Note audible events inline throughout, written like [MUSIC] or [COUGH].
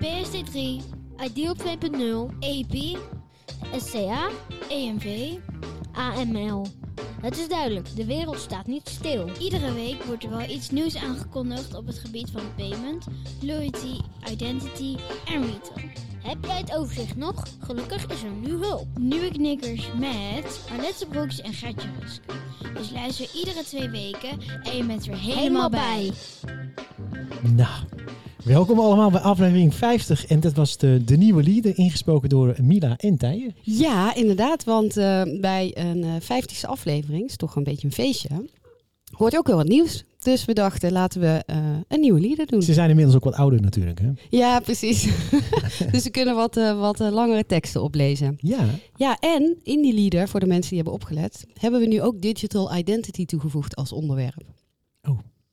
PSD3, Ideal 2.0, EP, SCA, EMV, AML. Het is duidelijk, de wereld staat niet stil. Iedere week wordt er wel iets nieuws aangekondigd op het gebied van payment, loyalty, identity en retail. Heb jij het overzicht nog? Gelukkig is er nu hulp. Nieuwe knikkers met Arlette Broeks en Gertje Rusk. Dus luister iedere twee weken en je bent er helemaal bij. Nou, welkom allemaal bij aflevering 50. En dat was de, de nieuwe lieder, ingesproken door Mila en Tijen. Ja, inderdaad. Want eh, bij een uh, 50ste aflevering, is toch een beetje een feestje, hoort ook wel wat nieuws. Dus we dachten, laten we uh, een nieuwe lieder doen. Ze zijn inmiddels ook wat ouder natuurlijk, hè? Ja, precies. [LAUGHS] dus we kunnen wat, wat langere teksten oplezen. Ja. Ja, en in die lieder, voor de mensen die hebben opgelet, hebben we nu ook digital identity toegevoegd als onderwerp.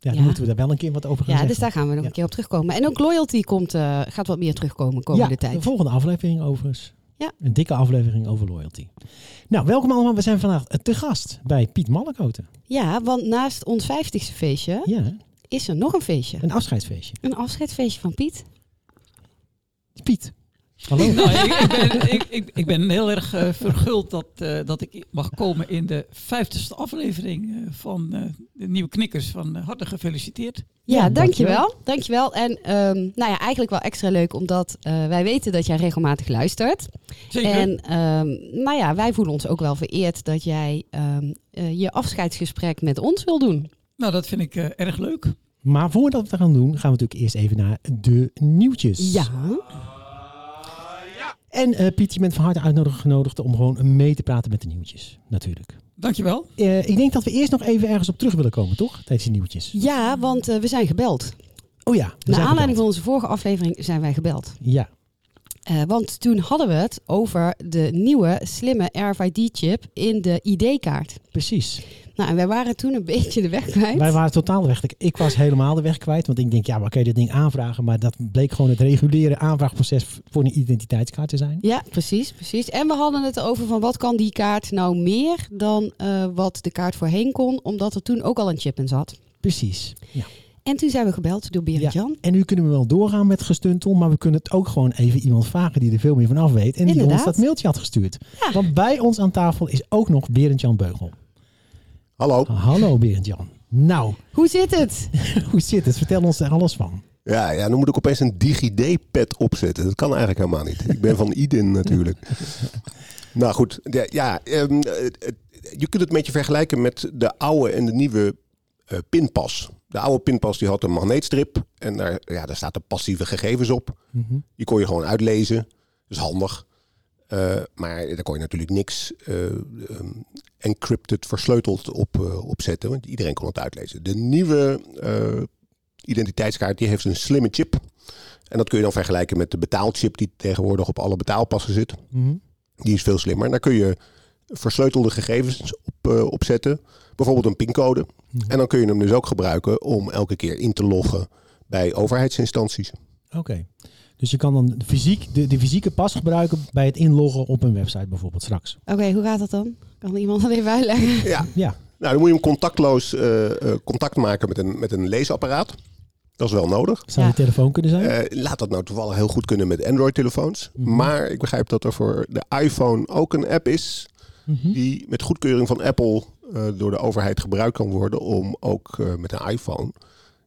Ja, dan ja. moeten we daar wel een keer wat over gaan Ja, zeggen. dus daar gaan we nog een keer op terugkomen. En ook loyalty komt, uh, gaat wat meer terugkomen komende ja, tijd. de volgende aflevering overigens. Ja. Een dikke aflevering over loyalty. Nou, welkom allemaal. We zijn vandaag te gast bij Piet Mallekoten. Ja, want naast ons 50ste feestje Ja, is er nog een feestje. een afscheidsfeestje. Een afscheidsfeestje van Piet. Piet, hallo. [LAUGHS] Nou, ik, ik, ben, ik, ik, ik ben heel erg uh, verguld dat, uh, dat ik mag komen in de vijftigste aflevering uh, van de Nieuwe Knikkers. Van harte gefeliciteerd. Ja, Ja, dankjewel. Dankjewel. En um, nou ja, eigenlijk wel extra leuk omdat wij weten dat jij regelmatig luistert. Zeker. En um, nou ja, wij voelen ons ook wel vereerd dat jij um, je afscheidsgesprek met ons wil doen. Nou, dat vind ik erg leuk. Maar voordat we dat gaan doen, gaan we natuurlijk eerst even naar de nieuwtjes. Ja. En uh, Piet, je bent van harte uitgenodigd om gewoon mee te praten met de nieuwtjes, natuurlijk. Dankjewel. Uh, ik denk dat we eerst nog even ergens op terug willen komen, toch? Tijdens die nieuwtjes. Ja, want uh, we zijn gebeld. Oh ja. Naar aanleiding gebeld. van onze vorige aflevering zijn wij gebeld. Ja. Uh, want toen hadden we het over de nieuwe slimme RFID-chip in de ID-kaart. Precies. Nou, en wij waren toen een beetje de weg kwijt. Wij waren totaal de weg. Ik was helemaal de weg kwijt. Want ik denk, ja, waar kan je dit ding aanvragen? Maar dat bleek gewoon het reguliere aanvraagproces voor een identiteitskaart te zijn. Ja, precies, precies. En we hadden het over van wat kan die kaart nou meer dan uh, wat de kaart voorheen kon. Omdat er toen ook al een chip in zat. Precies, ja. En toen zijn we gebeld door Berend Jan. Ja. En nu kunnen we wel doorgaan met gestuntel, maar we kunnen het ook gewoon even iemand vragen die er veel meer van af weet. En die ons dat mailtje had gestuurd. Ja. Want bij ons aan tafel is ook nog Berend Jan Beugel. Hallo. Hallo Berend Jan. Nou, hoe zit het? [LAUGHS] hoe zit het? Vertel ons er alles van. Ja, ja, dan moet ik opeens een DigiD-pad opzetten. Dat kan eigenlijk helemaal niet. Ik ben van IDIN natuurlijk. [LAUGHS] nou goed, ja, ja um, je kunt het een beetje vergelijken met de oude en de nieuwe uh, pinpas. De oude pinpas die had een magneetstrip en daar, ja, daar staat de passieve gegevens op. Mm -hmm. Die kon je gewoon uitlezen. Dat is handig. Uh, maar daar kon je natuurlijk niks uh, um, encrypted, versleuteld op, uh, op zetten. Want iedereen kon het uitlezen. De nieuwe identiteitskaart die heeft een slimme chip. En dat kun je dan vergelijken met de betaalchip die tegenwoordig op alle betaalpassen zit. Mm -hmm. Die is veel slimmer. En daar kun je versleutelde gegevens op, op zetten. Bijvoorbeeld een pincode. Mm -hmm. En dan kun je hem dus ook gebruiken om elke keer in te loggen bij overheidsinstanties. Oké. Okay. Dus je kan dan fysiek, de, de fysieke pas gebruiken bij het inloggen op een website bijvoorbeeld straks. Oké, okay, hoe gaat dat dan? Kan iemand dat even uitleggen? [LAUGHS] Ja, ja. nou dan moet je hem contactloos uh, uh, contact maken met een, met een leesapparaat. Dat is wel nodig. Zou ja. je telefoon kunnen zijn? Uh, laat dat nou toevallig heel goed kunnen met Android-telefoons. Mhm. Mm -hmm. Maar ik begrijp dat er voor de iPhone ook een app is... Mm -hmm. die met goedkeuring van Apple door de overheid gebruikt kan worden... om ook met een iPhone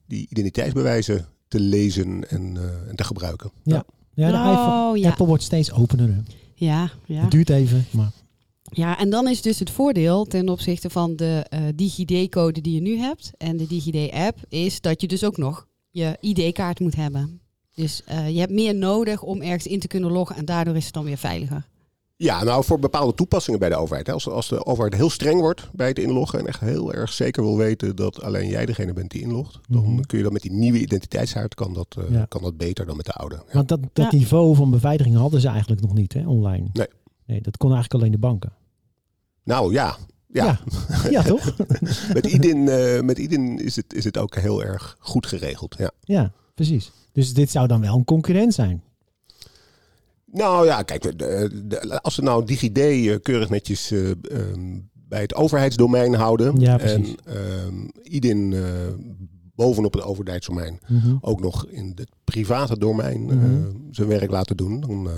die identiteitsbewijzen te lezen en, uh, en te gebruiken. Ja, ja de oh, iPhone, ja. Apple wordt steeds opener. Hè. Ja, ja. Het duurt even, maar... Ja, en dan is dus het voordeel ten opzichte van de uh, DigiD-code die je nu hebt en de DigiD-app, is dat je dus ook nog je ID-kaart moet hebben. Dus uh, je hebt meer nodig om ergens in te kunnen loggen en daardoor is het dan weer veiliger. Ja, nou voor bepaalde toepassingen bij de overheid. Hè. Als, als de overheid heel streng wordt bij het inloggen en echt heel erg zeker wil weten dat alleen jij degene bent die inlogt, dan Mhm. kun je dat met die nieuwe identiteitskaart kan dat, uh, Ja. kan dat beter dan met de oude. Ja. Want dat, dat Ja. niveau van beveiliging hadden ze eigenlijk nog niet hè, online. Nee. Nee, dat kon eigenlijk alleen de banken. Nou ja, ja. Ja, [LAUGHS] ja toch? met, IDIN, uh, met IDIN is het, is het ook heel erg goed geregeld. Ja. Ja, precies. Dus dit zou dan wel een concurrent zijn. Nou ja, kijk, de, de, als ze nou DigiD uh, keurig netjes uh, um, bij het overheidsdomein houden Ja, en um, IDIN uh, bovenop het overheidsdomein Mhm. ook nog in het private domein Mhm. eh, zijn werk laten doen, dan, eh,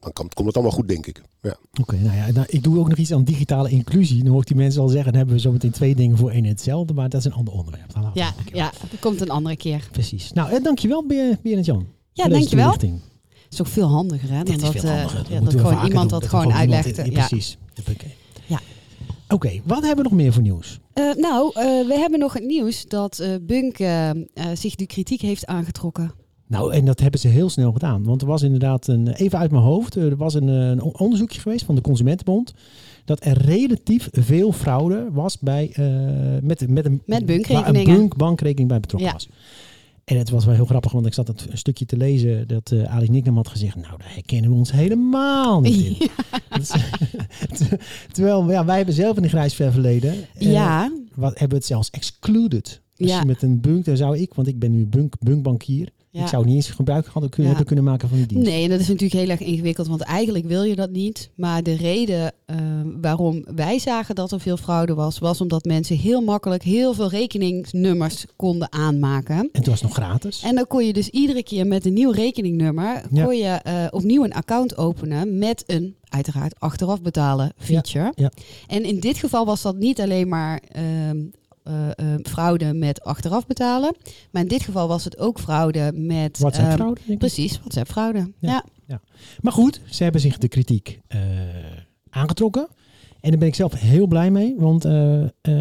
dan komt het allemaal goed, denk ik. Ja. Oké, nou ja, nou, ik doe ook nog iets aan digitale inclusie. Dan hoor ik die mensen al zeggen, dan hebben we zo meteen twee dingen voor één en hetzelfde. Maar dat is een ander onderwerp. Dan Ja, ja, dat komt een andere keer. Precies. Nou, eh, dankjewel, Beer en Jan. Ja, dankjewel. Is ook veel handiger, hè? Dan dat, eh. Dat ja, dat gewoon iemand dat gewoon uitlegt. in- ja. Precies. Oké. Ja. Oké, wat hebben we nog meer voor nieuws? Eh, nou, eh, we hebben nog het nieuws dat eh, Bunk eh, eh, zich de kritiek heeft aangetrokken. Nou, en dat hebben ze heel snel gedaan. Want er was inderdaad een, even uit mijn hoofd, er was een, eh, een onderzoekje geweest van de Consumentenbond. Dat er relatief veel fraude was bij, eh, met, met een, Met waar bunkrekeningen. een bankrekening bij betrokken Ja. was. En het was wel heel grappig, want ik zat het een stukje te lezen dat Ali Nicknam had gezegd, nou daar herkennen we ons helemaal niet in. [LAUGHS] Is- [LAUGHS] Terwijl ja, wij hebben zelf in een grijs ver verleden. eh, ja, wat, hebben we het zelfs excluded. Als Ja. je met een bunk, dan zou ik, want ik ben nu bunk, bunkbankier. Ja. Ik zou niet eens gebruik hadden kunnen, Ja. hebben kunnen maken van die dienst. Nee, dat is natuurlijk heel erg ingewikkeld, want eigenlijk wil je dat niet. Maar de reden eh, waarom wij zagen dat er veel fraude was, was omdat mensen heel makkelijk heel veel rekeningnummers konden aanmaken. En toen was het nog gratis. En dan kon je dus iedere keer met een nieuw rekeningnummer Ja. kon je, eh, opnieuw een account openen met een uiteraard achteraf betalen feature. ja. En in dit geval was dat niet alleen maar ehm, eh, eh, fraude met achteraf betalen, maar in dit geval was het ook fraude met WhatsApp ehm, ik. Precies, WhatsApp fraude. Ja. Ja. Maar goed, ze hebben zich de kritiek eh, aangetrokken. En daar ben ik zelf heel blij mee. Want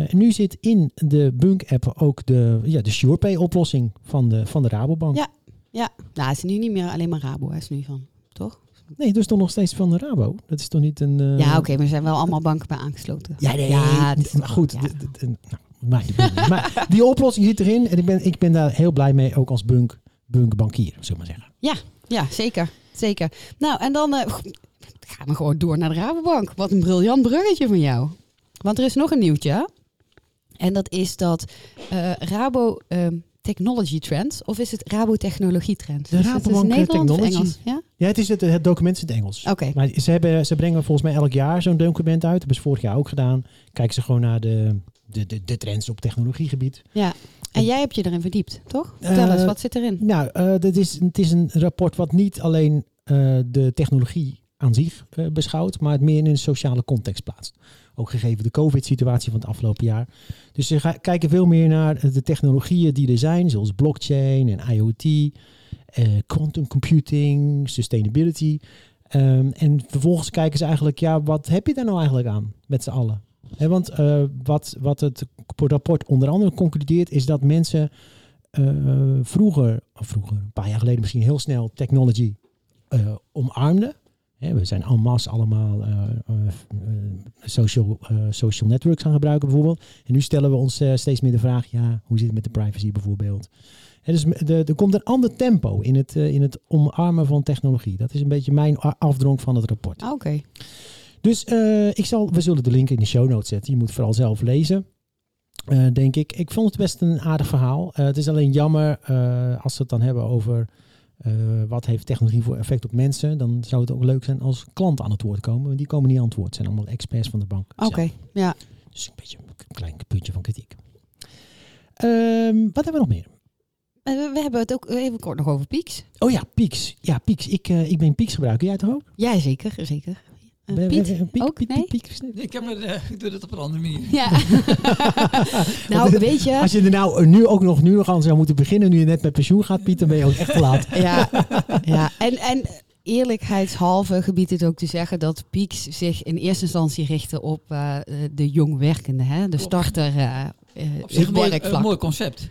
nu zit in de Bunk-app ook de, ja, de SurePay-oplossing van de, van de Rabobank. Ja. Ja, nou, het is nu niet meer alleen maar Rabo, is nu van, toch? Nee, dus toch nog steeds van de Rabo. Dat is toch niet een... ja, oké, maar er zijn wel allemaal banken bij aangesloten. Ja, nee, Ja, maar goed. ja. nou, maakt niet uit. maar die oplossing zit erin. En ik ben, ik ben daar heel blij mee, ook als bunk, bunkbankier, zullen we maar zeggen. Ja, zeker. Zeker. Nou, en dan eh, gaan we gewoon door naar de Rabobank. Wat een briljant bruggetje van jou. Want er is nog een nieuwtje. En dat is dat eh, Rabo ehm, Technology Trends, of is het Rabo Technologie Trends? De het Rabobank, eh, Technology. Engels? Ja? Ja, het, is het, het document is in het Engels. Oké. Maar ze, hebben, ze brengen volgens mij elk jaar zo'n document uit. Dat hebben ze vorig jaar ook gedaan. Kijken ze gewoon naar de, de, de, de trends op technologiegebied. Ja. En jij hebt je erin verdiept, toch? Vertel Eh, eens, wat zit erin? Nou, eh, dat is, het is een rapport wat niet alleen eh, de technologie aan zich beschouwt, maar het meer in een sociale context plaatst. Ook gegeven de COVID-situatie van het afgelopen jaar. Dus ze kijken veel meer naar de technologieën die er zijn, zoals blockchain en IoT, eh, quantum computing, sustainability. Ehm, en vervolgens kijken ze eigenlijk, ja, wat heb je daar nou eigenlijk aan met z'n allen? Want eh, wat, wat het rapport onder andere concludeert, is dat mensen eh, vroeger, of vroeger, een paar jaar geleden misschien heel snel technology eh, omarmden. We zijn en masse allemaal social, social networks gaan gebruiken bijvoorbeeld. En nu stellen we ons steeds meer de vraag, ja, hoe zit het met de privacy bijvoorbeeld? Dus er komt een ander tempo in het, in het omarmen van technologie. Dat is een beetje mijn afdronk van het rapport. Ah, Oké. Dus eh, ik zal, we zullen de link in de show notes zetten. Je moet vooral zelf lezen. eh, denk ik. Ik vond het best een aardig verhaal. Eh, het is alleen jammer als we het dan hebben over wat heeft technologie voor effect op mensen. Dan zou het ook leuk zijn als klanten aan het woord komen. Want die komen niet aan het woord. Het zijn allemaal experts van de bank. Oké, ja. Dus een beetje een klein puntje van kritiek. Ehm, wat hebben we nog meer? We, hebben het ook even kort nog over Pieks. Oh ja, Pieks. Ja, Pieks. Ik, ik ben Pieks gebruiker. Jij toch ook? Ja, zeker, zeker. Eh, Ben- Piet? Piek, ook? Piek, Nee? Piek, Piek. Ik, heb er, eh, ik doe het op een andere manier. Ja. [LAUGHS] nou, weet je... Als je er nou nu ook nog, nu nog aan zou moeten beginnen, nu je net met pensioen gaat, Piet, dan ben je ook echt te laat. [LAUGHS] Ja, ja. En, en eerlijkheidshalve gebiedt het ook te zeggen dat Pieks zich in eerste instantie richtte op eh, de jongwerkende, hè? de starter eh eh, Op zich een mooi, werkvlak. een mooi concept.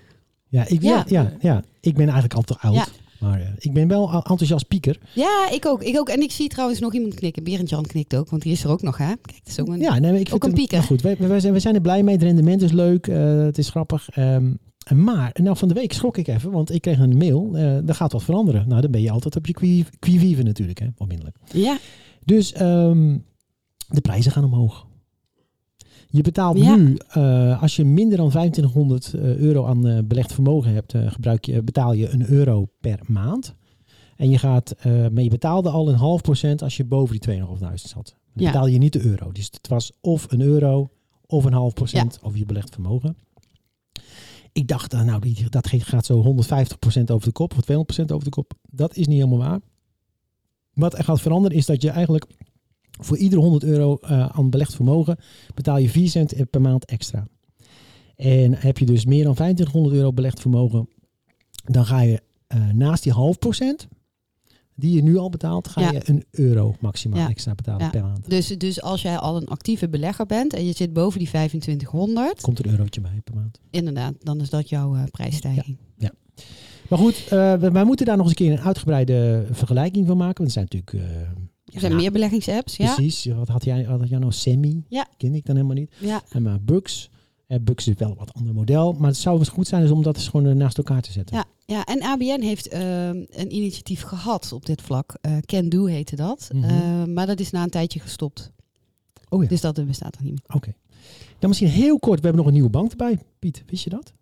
Ja, ik, ja. Ja. Ja, ja, ik ben eigenlijk al te oud. Ja. Maar eh, ik ben wel enthousiast pieker. Ja, ik ook, ik ook. En ik zie trouwens nog iemand knikken. Berend Jan knikt ook, want die is er ook nog, hè? Kijk, dat is ook een... Ja, nee, ik vind Ook een het- pieker. maar Goed, wij, zijn, wij zijn er blij mee. Het rendement is leuk. eh, het is grappig. ehm, maar nou, van de week schrok ik even, want ik kreeg een mail. eh er gaat wat veranderen. Nou, dan ben je altijd op je qui- qui-vive natuurlijk, hè, onmiddellijk. Ja, Dus ehm, de prijzen gaan omhoog. Je betaalt Ja. nu, eh, als je minder dan 2500 eh, euro aan eh, belegd vermogen hebt, gebruik je, betaal je een euro per maand. En je, gaat, maar je betaalde al een half procent als je boven die 2.500 zat. Dan Ja. betaal je niet de euro. Dus het was of een euro of een half procent over je belegd vermogen. ik dacht, nou, die, dat gaat zo 150% over de kop of 200% over de kop. Dat is niet helemaal waar. Wat er gaat veranderen is dat je eigenlijk voor iedere 100 euro eh, aan belegd vermogen betaal je 4 cent per maand extra. En heb je dus meer dan 2500 euro belegd vermogen, dan ga je eh, naast die half procent die je nu al betaalt, ga Ja. je een euro maximaal Ja. extra betalen Ja. per maand. Dus, dus als jij al een actieve belegger bent en je zit boven die 2500, Komt er een eurotje bij per maand. inderdaad, dan is dat jouw eh, prijsstijging. Maar goed, wij moeten daar nog eens een keer een uitgebreide vergelijking van maken. Want er zijn natuurlijk... eh, Er zijn meer beleggingsapps, ja. Precies. Wat had jij, had jij nou? Semi? Ja. Ken ik dan helemaal niet. ja. En maar Bux. Eh, Bux is wel een wat ander model. Maar het zou eens goed zijn dus om dat eens gewoon eh, naast elkaar te zetten. Ja, ja, en ABN heeft ehm, een initiatief gehad op dit vlak. Eh Can Do heette dat. Mhm. Eh, maar dat is na een tijdje gestopt. Oh ja. Dus dat bestaat nog niet meer. Oké. Dan misschien heel kort. We hebben nog een nieuwe bank erbij. Piet, wist je dat?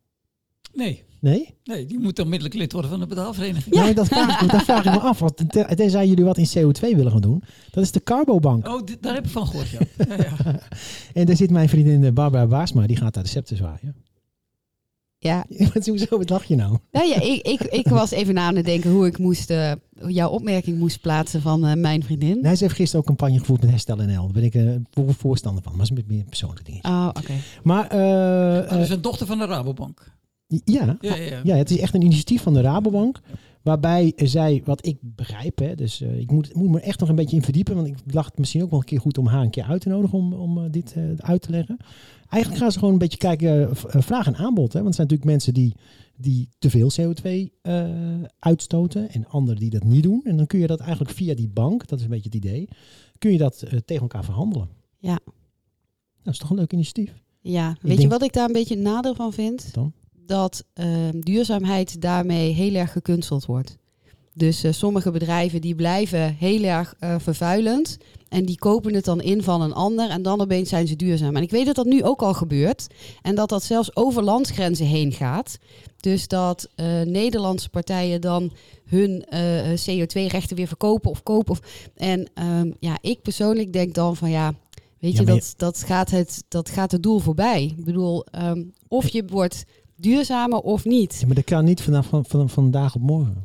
Nee, Nee? nee, die moet onmiddellijk lid worden van de betaalvereniging. Nee, dat [LAUGHS] vraag, ik- dat vraag ik me af. Want ten- tenzij jullie wat in CO2 willen gaan doen. Dat is de Carbobank. Oh, daar heb ik van gehoord, ja. [LAUGHS] ja, ja. En daar zit mijn vriendin eh, Barbara Baarsma. Die gaat daar de scepter zwaaien. Ja, [LAUGHS] Hoezo, wat lach je nou? nou ja ik, ik, ik was even na aan het denken hoe ik moest, eh, jouw opmerking moest plaatsen van eh, mijn vriendin. Nee, ze heeft gisteren ook campagne gevoerd met Herstel NL. Daar ben ik voor- voorstander van. Maar dat is met meer een persoonlijke dingen. Oh, oké. Maar eh, Maar dat is een dochter van de Rabobank. Ja, Ja, ja, ja. ja, het is echt een initiatief van de Rabobank. Waarbij zij, wat ik begrijp, hè, dus eh, ik moet, moet me echt nog een beetje in verdiepen. Want ik dacht het misschien ook wel een keer goed om haar een keer uit te nodigen om, om eh, dit eh, uit te leggen. Eigenlijk gaan ze gewoon een beetje kijken, vraag en aanbod. Hè, want er zijn natuurlijk mensen die, die te veel CO2 eh, uitstoten en anderen die dat niet doen. En dan kun je dat eigenlijk via die bank, dat is een beetje het idee, kun je dat tegen elkaar verhandelen. Ja. Dat is toch een leuk initiatief? Ja, weet denk- je wat ik daar een beetje nadeel van vind? Dan? Dat ehm, duurzaamheid daarmee heel erg gekunsteld wordt. Dus eh, sommige bedrijven die blijven heel erg eh, vervuilend. En die kopen het dan in van een ander. En dan opeens zijn ze duurzaam. En ik weet dat dat nu ook al gebeurt. En dat dat zelfs over landsgrenzen heen gaat. Dus dat eh, Nederlandse partijen dan hun eh, CO2-rechten weer verkopen of kopen. Of, en ehm, ja, ik persoonlijk denk dan van ja, weet Ja, je, dat, dat, gaat het, dat gaat het doel voorbij. Ik bedoel, ehm, of je wordt duurzamer of niet. Ja, maar dat kan niet vanaf van, van, vandaag op morgen.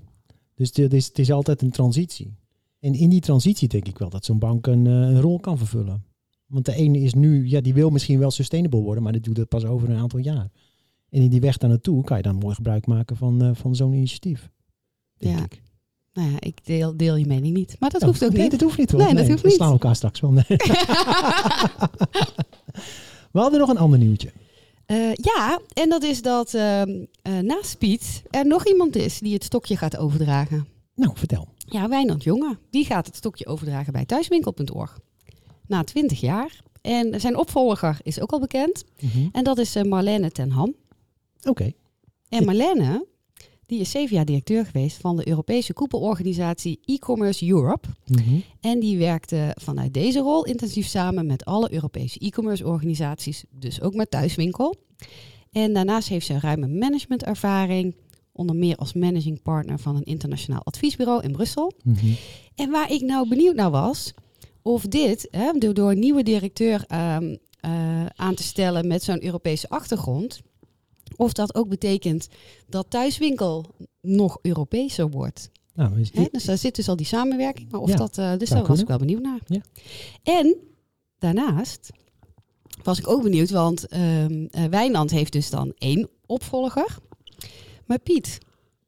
Dus het is, het is altijd een transitie. En in die transitie denk ik wel dat zo'n bank een, eh, een rol kan vervullen. Want de ene is nu, ja, die wil misschien wel sustainable worden, maar die doet dat pas over een aantal jaar. En in die weg daar naartoe kan je dan mooi gebruik maken van, eh, van zo'n initiatief. Denk Ja. ik. Nou ja, ik deel, deel je mening niet. Maar dat Ja, hoeft ook nee, niet. dat hoeft niet hoor. Nee, dat hoeft we niet. slaan elkaar straks wel. Nee. [LAUGHS] [LAUGHS] we hadden nog een ander nieuwtje. Eh, ja, en dat is dat ehm, eh, naast Piet er nog iemand is die het stokje gaat overdragen. Nou, vertel. Ja, Wijnand Jonge. Die gaat het stokje overdragen bij thuiswinkel.org. Na 20 jaar. En zijn opvolger is ook al bekend. Mhm. En dat is eh, Marlene ten Ham. Oké. En Marlene, die is zeven jaar directeur geweest van de Europese koepelorganisatie e-commerce Europe. Mhm. En die werkte vanuit deze rol intensief samen met alle Europese e-commerce organisaties, dus ook met Thuiswinkel. En daarnaast heeft ze ruime managementervaring, onder meer als managing partner van een internationaal adviesbureau in Brussel. Mhm. En waar ik nou benieuwd naar was, of dit, hè, door, door een nieuwe directeur ehm, eh, aan te stellen met zo'n Europese achtergrond, of dat ook betekent dat Thuiswinkel nog Europeeser wordt. Nou, is- Hè? Dus daar zit dus al die samenwerking. Maar of Ja, dat, eh, dus daar was kunnen. ik wel benieuwd naar. Ja. En daarnaast was ik ook benieuwd, want ehm eh, Wijnand heeft dus dan één opvolger. Maar Piet,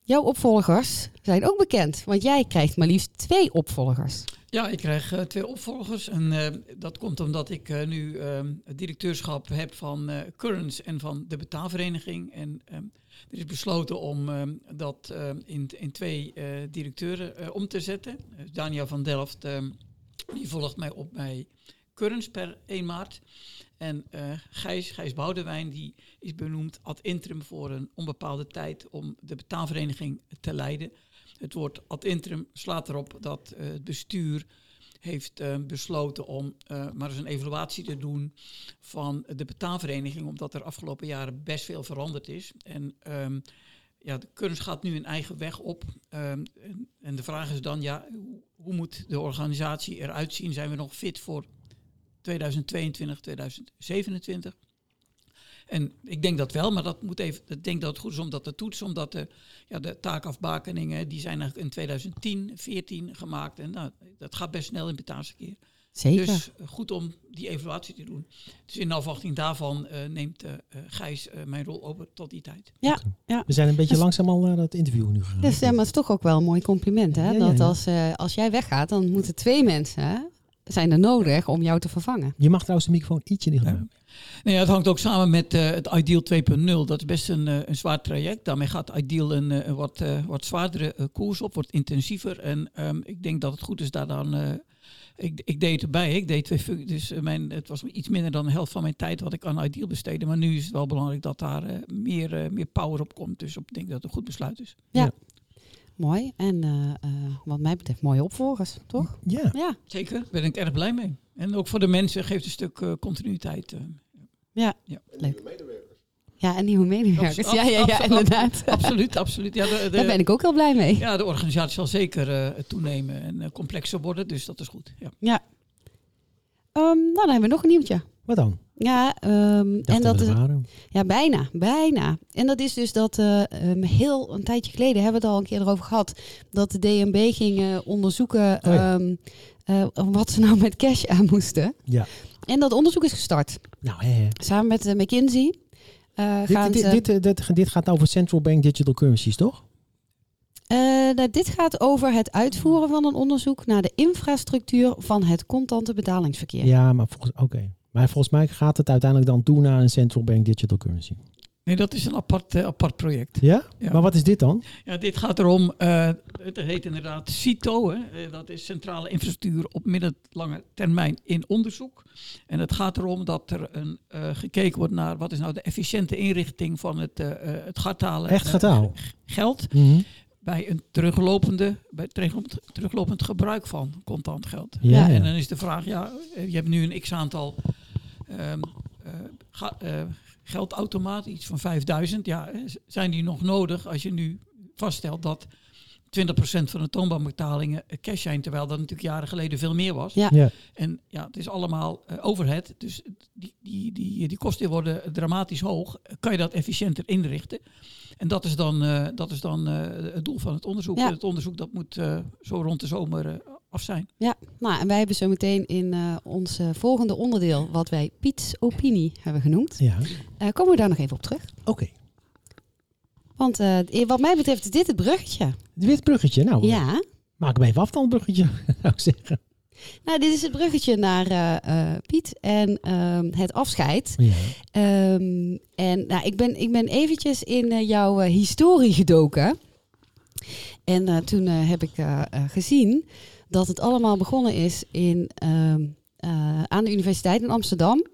jouw opvolgers zijn ook bekend, want jij krijgt maar liefst twee opvolgers. Ja, ik krijg eh, twee opvolgers. En eh, dat komt omdat ik eh, nu ehm, het directeurschap heb van Currents en van de betaalvereniging. En ehm, er is besloten om ehm, dat in, in twee directeuren om te zetten. Daniel van Delft, die volgt mij op bij Currents per 1 maart. En Gijs, Gijs Boudewijn, die is benoemd ad interim voor een onbepaalde tijd om de betaalvereniging te leiden. Het woord ad interim slaat erop dat eh, het bestuur heeft eh, besloten om eh, maar eens een evaluatie te doen van de betaalvereniging, omdat er afgelopen jaren best veel veranderd is. En ehm, ja, de kunst gaat nu een eigen weg op. Ehm, en, en de vraag is dan, ja, hoe, hoe moet de organisatie eruit zien? Zijn we nog fit voor 2022, 2027? En ik denk dat wel, maar dat moet even. Ik denk dat het goed is om dat te toetsen, omdat de, ja, de taakafbakeningen die zijn eigenlijk in 2010, 14 gemaakt. En nou, dat gaat best snel in betaalsverkeer. Zeker. Dus eh, goed om die evaluatie te doen. Dus in afwachting daarvan eh, neemt eh, eh, Gijs eh, mijn rol over tot die tijd. We zijn een beetje Dus- langzaam al naar dat interview nu gegaan. Dus, eh, maar het is toch ook wel een mooi compliment, hè? Ja, ja, dat ja. Als, eh, als jij weggaat, dan moeten twee mensen hè, zijn er nodig om jou te vervangen. Je mag trouwens de microfoon ietsje dichter Ja. Nee, het hangt ook samen met eh, het Ideal 2.0. Dat is best een, eh, een zwaar traject. Daarmee gaat Ideal een, eh, een wat, eh, wat zwaardere koers op, wordt intensiever. En ehm, ik denk dat het goed is daar dan. eh, ik, ik deed het erbij. Ik deed twee functies. Dus mijn, het was iets minder dan de helft van mijn tijd wat ik aan Ideal besteedde. Maar nu is het wel belangrijk dat daar eh, meer, eh, meer power op komt. Dus ik denk dat het een goed besluit is. Mooi. En eh, eh, wat mij betreft mooie opvolgers, toch? Ja. Ja. Zeker, daar ben ik erg blij mee. En ook voor de mensen geeft een stuk eh, continuïteit. Ja. Ja. Leuk. Ja, en nieuwe medewerkers. Ja, ja, ja, inderdaad. absoluut, absoluut. Ja, de, de- Daar ben ik ook heel blij mee. Ja, de organisatie zal zeker eh, toenemen en complexer worden, dus dat is goed. Ja. Ehm, nou, dan hebben we nog een nieuwtje. Wat dan? Ja, ehm, en dat ja, bijna, bijna. En dat is dus dat eh, ehm, heel een tijdje geleden hebben we het al een keer erover gehad, dat de DNB ging onderzoeken Oh ja. ehm, eh, wat ze nou met cash aan moesten. Ja. En dat onderzoek is gestart. Nou, hè, hè. Samen met eh, McKinsey. gaan Dit, ze- dit, dit, dit, dit gaat over central bank digital currencies, toch? Nou, dit gaat over het uitvoeren van een onderzoek naar de infrastructuur van het contante betalingsverkeer. Ja, maar volgens, oké. Maar volgens mij gaat het uiteindelijk dan toe naar een central bank digital currency. Nee, dat is een apart, eh, apart project. Ja? Ja. Maar wat is dit dan? Ja, dit gaat erom, eh, het heet inderdaad CITO, hè, eh, dat is Centrale Infrastructuur op middellange termijn in onderzoek. En het gaat erom dat er een, gekeken wordt naar wat is nou de efficiënte inrichting van het, het gartalen Echt geld Mhm. bij een teruglopende, bij teruglopend, teruglopend gebruik van contant geld. Ja, En dan is de vraag, ja, je hebt nu een x-aantal ehm, eh, ga- eh, geldautomaten, iets van 5000. Ja, eh, zijn die nog nodig als je nu vaststelt dat 20% van de toonbankbetalingen cash zijn, terwijl dat natuurlijk jaren geleden veel meer was. Ja. Ja. En ja, het is allemaal eh, overhead, dus die, die, die, die kosten worden dramatisch hoog. Kan je dat efficiënter inrichten? En dat is dan, eh, dat is dan eh, het doel van het onderzoek. Ja. Het onderzoek dat moet eh, zo rond de zomer eh, af zijn. Ja, nou, en wij hebben zo meteen in eh, ons eh, volgende onderdeel, wat wij Piets Opinie hebben genoemd, Ja. eh, komen we daar nog even op terug. Oké. Want eh, wat mij betreft is dit het bruggetje. Wit bruggetje. Nou, Ja, maak hem even af dan, het bruggetje. [LAUGHS] zou ik zeggen. nou, dit is het bruggetje naar eh, eh, Piet en ehm, het afscheid. Ja. Ehm, en nou, ik, ben, ik ben eventjes in jouw eh, historie gedoken. En eh, toen eh, heb ik gezien dat het allemaal begonnen is in, ehm, eh, aan de Universiteit in Amsterdam.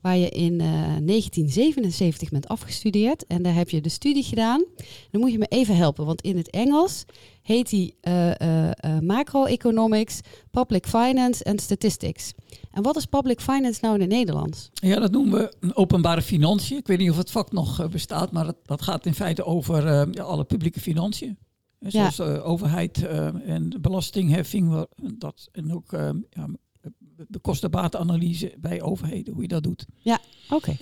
Waar je in eh, 1977 bent afgestudeerd. En daar heb je de studie gedaan. Dan moet je me even helpen, want in het Engels heet die eh, eh, eh, Macroeconomics, Public Finance en Statistics. En wat is Public Finance nou in het Nederlands? Ja, dat noemen we openbare financiën. Ik weet niet of het vak nog eh, bestaat, maar dat, dat gaat in feite over eh, alle publieke financiën. Ja. Zoals overheid eh, en belastingheffing. wa- Dat, en ook eh, ja, de kostenbatenanalyse bij overheden, hoe je dat doet. Oké.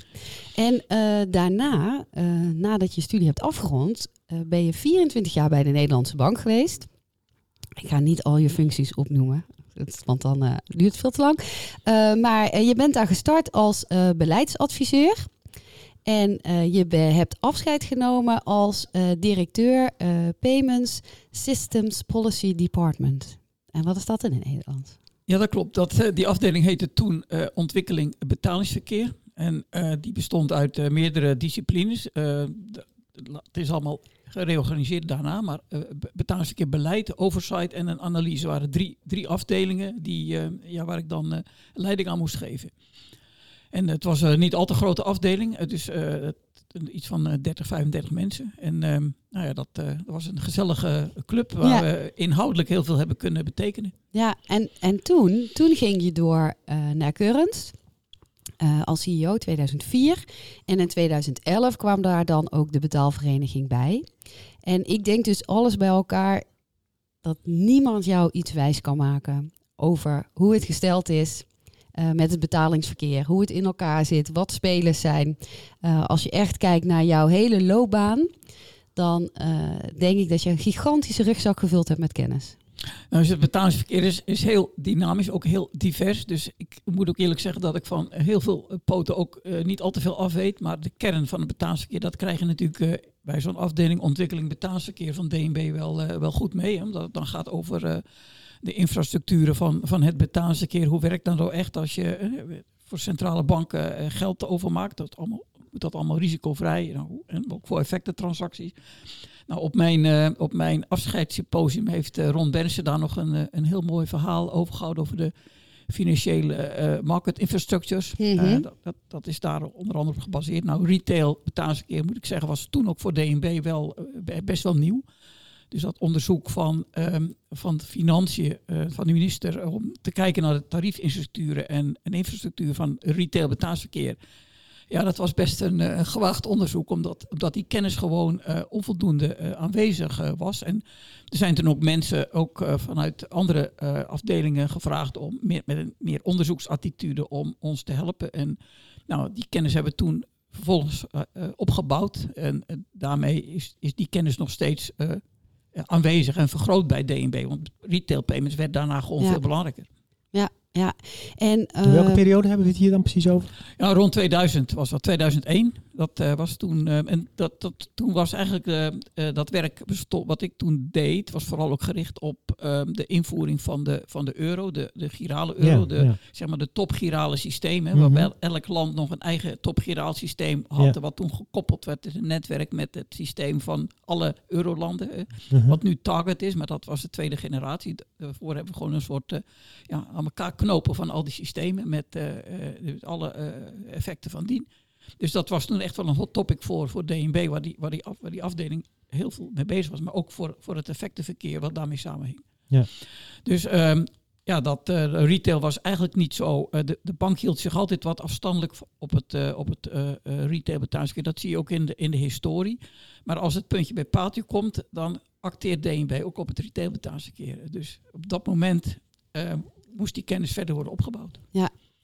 En eh, daarna, nadat je studie hebt afgerond, ben je 24 jaar bij de Nederlandse Bank geweest. Ik ga niet al je functies opnoemen, want dan duurt het veel te lang. Maar je bent daar gestart als beleidsadviseur. En eh, je hebt afscheid genomen als eh, directeur eh, Payments Systems Policy Department. En wat is dat in het Nederlands? Ja, dat klopt. Dat, die afdeling heette toen ontwikkeling betalingsverkeer. En die bestond uit meerdere disciplines. Het is allemaal gereorganiseerd daarna, maar be- betalingsverkeer beleid, oversight en een analyse waren drie, drie afdelingen die, ja, waar ik dan leiding aan moest geven. En het was een niet al te grote afdeling, het is eh, het- iets van eh, 30, 35 mensen. En ehm, nou ja, dat, eh, dat was een gezellige club waar Ja. we inhoudelijk heel veel hebben kunnen betekenen. Ja, en, en toen, toen ging je door eh, naar eh, als CEO 2004. En in 2011 kwam daar dan ook de betaalvereniging bij. En ik denk dus alles bij elkaar dat niemand jou iets wijs kan maken over hoe het gesteld is eh, met het betalingsverkeer, hoe het in elkaar zit, wat spelers zijn. Eh, als je echt kijkt naar jouw hele loopbaan, dan eh, denk ik dat je een gigantische rugzak gevuld hebt met kennis. Nou, dus het betalingsverkeer is, is heel dynamisch, ook heel divers. Dus ik moet ook eerlijk zeggen dat ik van heel veel poten ook niet al te veel af weet. Maar de kern van het betalingsverkeer, dat krijg je natuurlijk bij zo'n afdeling ontwikkeling betalingsverkeer van DNB wel, wel goed mee. Omdat het dan gaat over de infrastructuren van, van het betalingsverkeer. Hoe werkt dat nou echt als je eh, voor centrale banken eh, geld overmaakt? Dat allemaal, moet dat allemaal risicovrij nou, en ook voor effectentransacties. Nou, op mijn, eh, op mijn afscheidssymposium heeft Ron Bernsen daar nog een, een heel mooi verhaal over gehouden over de financiële eh, market infrastructures. Mhm. Dat, dat, dat is daar onder andere op gebaseerd. Nou, retail betalingsverkeer moet ik zeggen was toen ook voor DNB wel best wel nieuw. Dus dat onderzoek van, ehm, van financiën eh, van de minister om te kijken naar de tariefinstructuren en, en infrastructuur van retail betalingsverkeer. Ja, dat was best een, eh, gewaagd onderzoek, omdat, omdat die kennis gewoon eh, onvoldoende aanwezig was. En er zijn toen ook mensen, ook vanuit andere afdelingen, gevraagd om met een meer onderzoeksattitude om ons te helpen. En nou, die kennis hebben we toen vervolgens opgebouwd. En daarmee is, is die kennis nog steeds aanwezig en vergroot bij DNB. Want retail payments werd daarna gewoon Ja. veel belangrijker. Ja, en In welke eh, periode hebben we het hier dan precies over? Ja, rond 2000 was dat, 2001. Dat eh, was toen, eh, en dat, dat, toen was eigenlijk eh, dat werk, besto- wat ik toen deed, was vooral ook gericht op eh, de invoering van de, van de euro, de, de girale euro, Ja, de, ja. zeg maar de topgirale systemen, Mhm. waarbij elk land nog een eigen topgiraal systeem had, wat toen gekoppeld werd in een netwerk met het systeem van alle eurolanden, Mhm. wat nu Target is, maar dat was de tweede generatie. Daarvoor hebben we gewoon een soort ja, aan elkaar knopen van al die systemen met dus alle effecten van dien. Dus dat was toen echt wel een hot topic voor, voor DNB, waar die, waar, die af, waar die afdeling heel veel mee bezig was. Maar ook voor, voor het effectenverkeer wat daarmee samenhing. Ja. Dus ehm, ja, dat eh, retail was eigenlijk niet zo. eh, de, de bank hield zich altijd wat afstandelijk op het, eh, op het eh, eh, retail. Dat zie je ook in de, in de historie. Maar als het puntje bij paaltje komt, dan acteert DNB ook op het retail betalingsverkeer. Dus op dat moment eh, moest die kennis verder worden opgebouwd.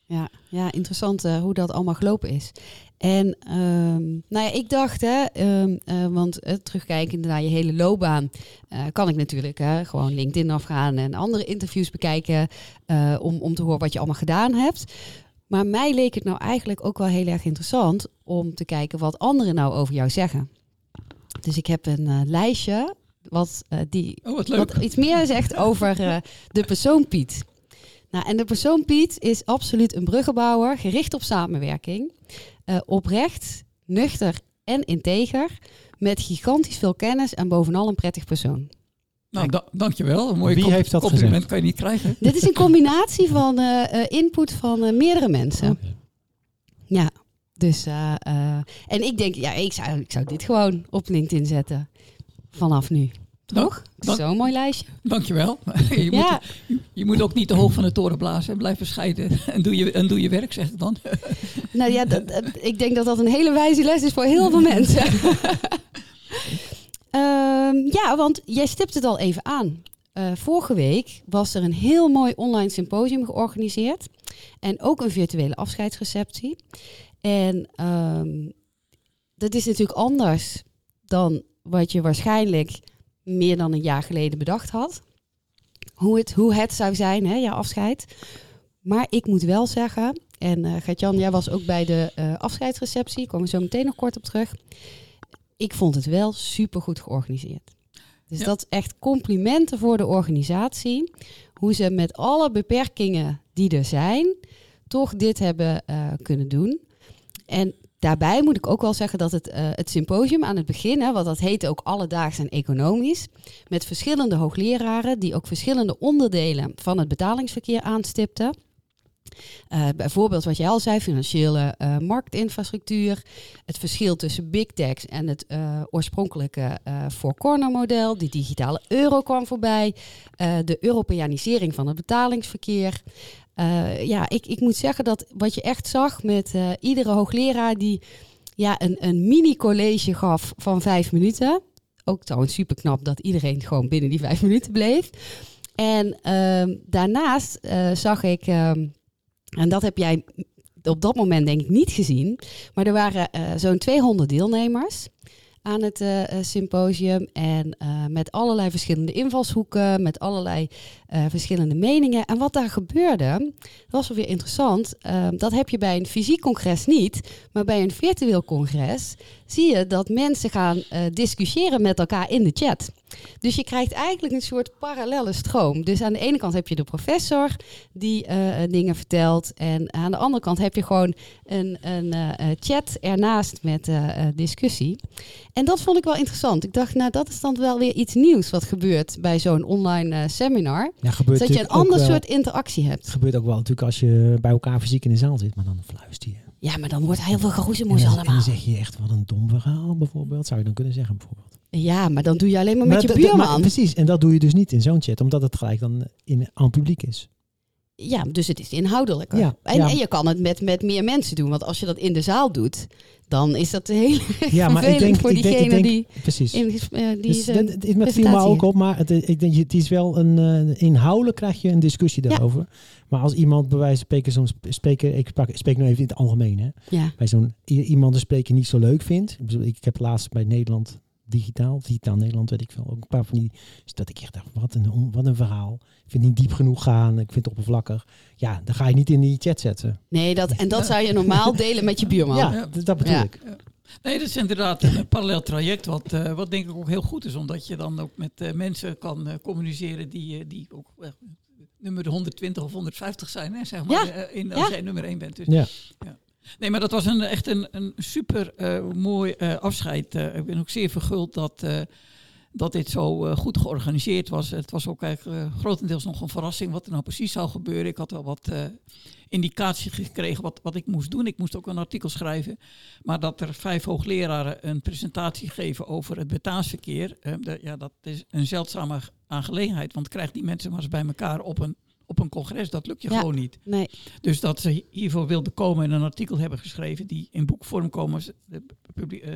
Ja, ja interessant eh, hoe dat allemaal gelopen is. En ehm, nou ja, ik dacht, hè, ehm, eh, want terugkijkend naar je hele loopbaan, eh, kan ik natuurlijk hè, gewoon LinkedIn afgaan en andere interviews bekijken om, om te horen wat je allemaal gedaan hebt. Maar mij leek het nou eigenlijk ook wel heel erg interessant om te kijken wat anderen nou over jou zeggen. Dus ik heb een lijstje wat, die, Oh, wat wat iets meer zegt [LAUGHS] over de persoon Piet. Nou, en de persoon Piet is absoluut een bruggenbouwer, gericht op samenwerking, eh, oprecht, nuchter en integer, met gigantisch veel kennis en bovenal een prettig persoon. Nou, da dankjewel. Een mooi Wie heeft dat compliment gezegd? kan je niet krijgen. [LAUGHS] Dit is een combinatie van eh, eh, input van eh, meerdere mensen. Ja, dus eh, eh, en ik denk, ja, ik zou, ik zou dit gewoon op LinkedIn zetten vanaf nu. Toch? Zo'n mooi lijstje. Dankjewel. [LAUGHS] je, Ja. moet, je, moet ook niet te hoog van de toren blazen. Blijf bescheiden [LAUGHS] en doe je, en doe je werk, zeg ik dan. [LAUGHS] Nou ja, dat, dat- ik denk dat dat een hele wijze les is voor heel veel mensen. Ehm, ja, want jij stipt het al even aan. Eh, vorige week was er een heel mooi online symposium georganiseerd. En ook een virtuele afscheidsreceptie. En ehm, dat is natuurlijk anders dan wat je waarschijnlijk meer dan een jaar geleden bedacht had. Hoe het, hoe het zou zijn, hè, jouw afscheid. Maar ik moet wel zeggen, en eh Gert-Jan, jij was ook bij de eh, afscheidsreceptie, komen we zo meteen nog kort op terug. Ik vond het wel super goed georganiseerd. Dus Ja. dat is echt complimenten voor de organisatie. Hoe ze met alle beperkingen die er zijn, toch dit hebben eh, kunnen doen. En daarbij moet ik ook wel zeggen dat het, eh, het symposium aan het begin, hè, wat dat heette ook alledaags en economisch, met verschillende hoogleraren die ook verschillende onderdelen van het betalingsverkeer aanstipten. Eh, bijvoorbeeld wat jij al zei, financiële eh, marktinfrastructuur, het verschil tussen big techs en het oorspronkelijke Four Corner model, die digitale euro kwam voorbij, de Europeanisering van het betalingsverkeer. Eh, ja, ik, ik moet zeggen dat wat je echt zag met eh, iedere hoogleraar die ja, een, een mini-college gaf van vijf minuten. Ook trouwens super knap dat iedereen gewoon binnen die vijf minuten bleef. En ehm, daarnaast eh, zag ik ehm, En dat heb jij op dat moment denk ik niet gezien. Maar er waren zo'n 200 deelnemers aan het eh, eh, symposium. En eh, met allerlei verschillende invalshoeken, met allerlei verschillende meningen. En wat daar gebeurde, dat was wel weer interessant. Eh, dat heb je bij een fysiek congres niet. Maar bij een virtueel congres zie je dat mensen gaan eh, discussiëren met elkaar in de chat. Dus je krijgt eigenlijk een soort parallelle stroom. Dus aan de ene kant heb je de professor die eh, eh, dingen vertelt. En aan de andere kant heb je gewoon een, een chat ernaast met discussie. En dat vond ik wel interessant. Ik dacht, nou, dat is dan wel weer iets nieuws wat gebeurt bij zo'n online seminar. Ja, Dat je een ander soort interactie hebt. Het gebeurt ook wel natuurlijk als je bij elkaar fysiek in de zaal zit, maar dan fluister je. Ja, maar dan wordt heel veel geroezemoes en dan allemaal. zeg je echt wat een dom verhaal bijvoorbeeld, zou je dan kunnen zeggen bijvoorbeeld. Ja, maar dan doe je alleen maar met Maar je maar buurman. precies, en dat doe je dus niet in zo'n chat, omdat het gelijk dan in, aan het publiek is. Ja, dus het is inhoudelijker. Ja, en, ja. en je kan het met, met meer mensen doen. Want als je dat in de zaal doet, dan is dat heel Ja, [LAUGHS] maar ik denk, voor ik denk, diegene ik denk die, precies. in, eh, die Dus dat, het, het viel me ook op, maar het, ik denk, het is wel een eh, inhoudelijk krijg je een discussie Ja. daarover. Maar als iemand bij wijze van spreken zo'n sp- spreker, ik spreek, spreek nu even in het algemeen, hè, Ja, bij zo'n iemand een spreker niet zo leuk vindt. Ik heb laatst bij Nederland digitaal, digitaal Nederland, weet ik veel, ook een paar van die, is dat ik echt dacht, wat een, wat een verhaal. Ik vind het niet diep genoeg gaan, ik vind het oppervlakkig. Ja, dan ga je niet in die chat zetten. nee, dat, en dat zou je normaal [LAUGHS] delen met je buurman. Ja, Ja. dat, bedoel Ja. ik. Nee, dat is inderdaad een, parallel traject, wat, eh, wat denk ik ook heel goed is, omdat je dan ook met eh, mensen kan eh, communiceren die, eh, die ook nummer 120 of 150 zijn, hè, zeg maar, Ja. in, als Ja. jij nummer 1 bent. Dus, Ja. Nee, maar dat was een, echt een, een super eh, mooi eh, afscheid. Eh, ik ben ook zeer verguld dat, dat dit zo goed georganiseerd was. Het was ook eigenlijk grotendeels nog een verrassing wat er nou precies zou gebeuren. Ik had wel wat indicatie gekregen wat, wat ik moest doen. Ik moest ook een artikel schrijven. Maar dat er vijf hoogleraren een presentatie geven over het betaansverkeer. de- ja, dat is een zeldzame aangelegenheid. Want krijg die mensen maar eens bij elkaar op een, op een congres. Dat lukt je Ja. gewoon niet. Nee, Dus dat ze hiervoor wilden komen en een artikel hebben geschreven die in boekvorm komen. Ze- De, eh,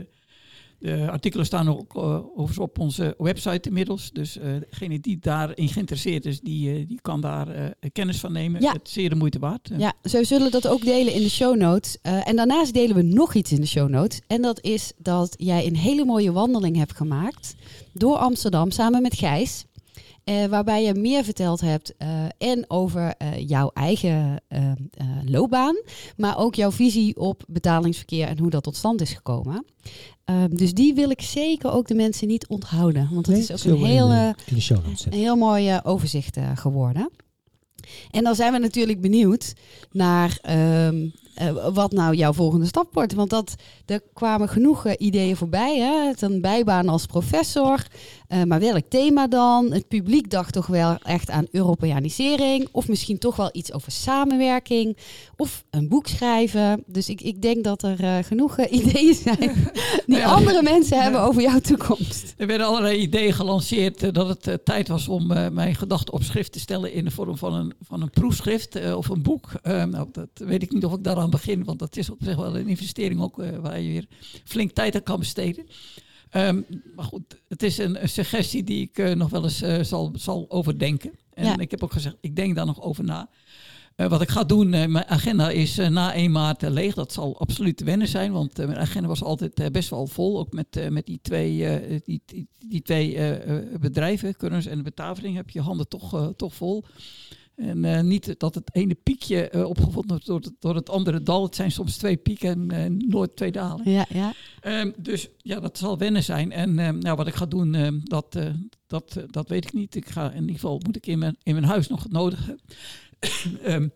de artikelen staan ook eh, overigens op onze website inmiddels. Dus eh, degene die daarin geïnteresseerd is, die, die kan daar kennis van nemen. Ja. Het is zeer de moeite waard. Ja, zo zullen dat ook delen in de show notes. En daarnaast delen we nog iets in de show notes. En dat is dat jij een hele mooie wandeling hebt gemaakt door Amsterdam samen met Gijs. Eh, waarbij je meer verteld hebt eh, en over eh, jouw eigen loopbaan, maar ook jouw visie op betalingsverkeer en hoe dat tot stand is gekomen. Ehm, dus die wil ik zeker ook de mensen niet onthouden, want Nee, is ook een heel, in een heel mooi overzicht geworden. En dan zijn we natuurlijk benieuwd naar ehm, eh, wat nou jouw volgende stap wordt. Want dat, er kwamen genoeg eh, ideeën voorbij. Hè? Een bijbaan als professor. Eh, maar welk thema dan? Het publiek dacht toch wel echt aan Europeanisering. Of misschien toch wel iets over samenwerking. Of een boek schrijven. Dus ik, ik denk dat er genoeg [LAUGHS] ideeën zijn die Ja. andere mensen hebben over jouw toekomst. Er werden allerlei ideeën gelanceerd dat het tijd was om mijn gedachten op schrift te stellen in de vorm van een, van een proefschrift of een boek. Nou, dat weet ik niet of ik daaraan begin, want dat is op zich wel een investering ook eh, waar je weer flink tijd aan kan besteden. Ehm, maar goed, het is een, een suggestie die ik eh, nog wel eens eh, zal, zal overdenken. En Ja. ik heb ook gezegd, ik denk daar nog over na. Wat ik ga doen, mijn agenda is na 1 maart leeg. Dat zal absoluut wennen zijn, want mijn agenda was altijd best wel vol. Ook met, met die twee, die, die, die twee bedrijven, Kurns en Betavering, heb je handen toch, toch vol. En eh, niet dat het ene piekje eh, opgevonden wordt door het, door het andere dal. Het zijn soms twee pieken en eh, nooit twee dalen. Ja, ja. Ehm, dus ja, dat zal wennen zijn. En ehm, nou, wat ik ga doen, ehm, dat, dat, dat weet ik niet. Ik ga in ieder geval moet ik in mijn, in mijn huis nog het nodige [COUGHS]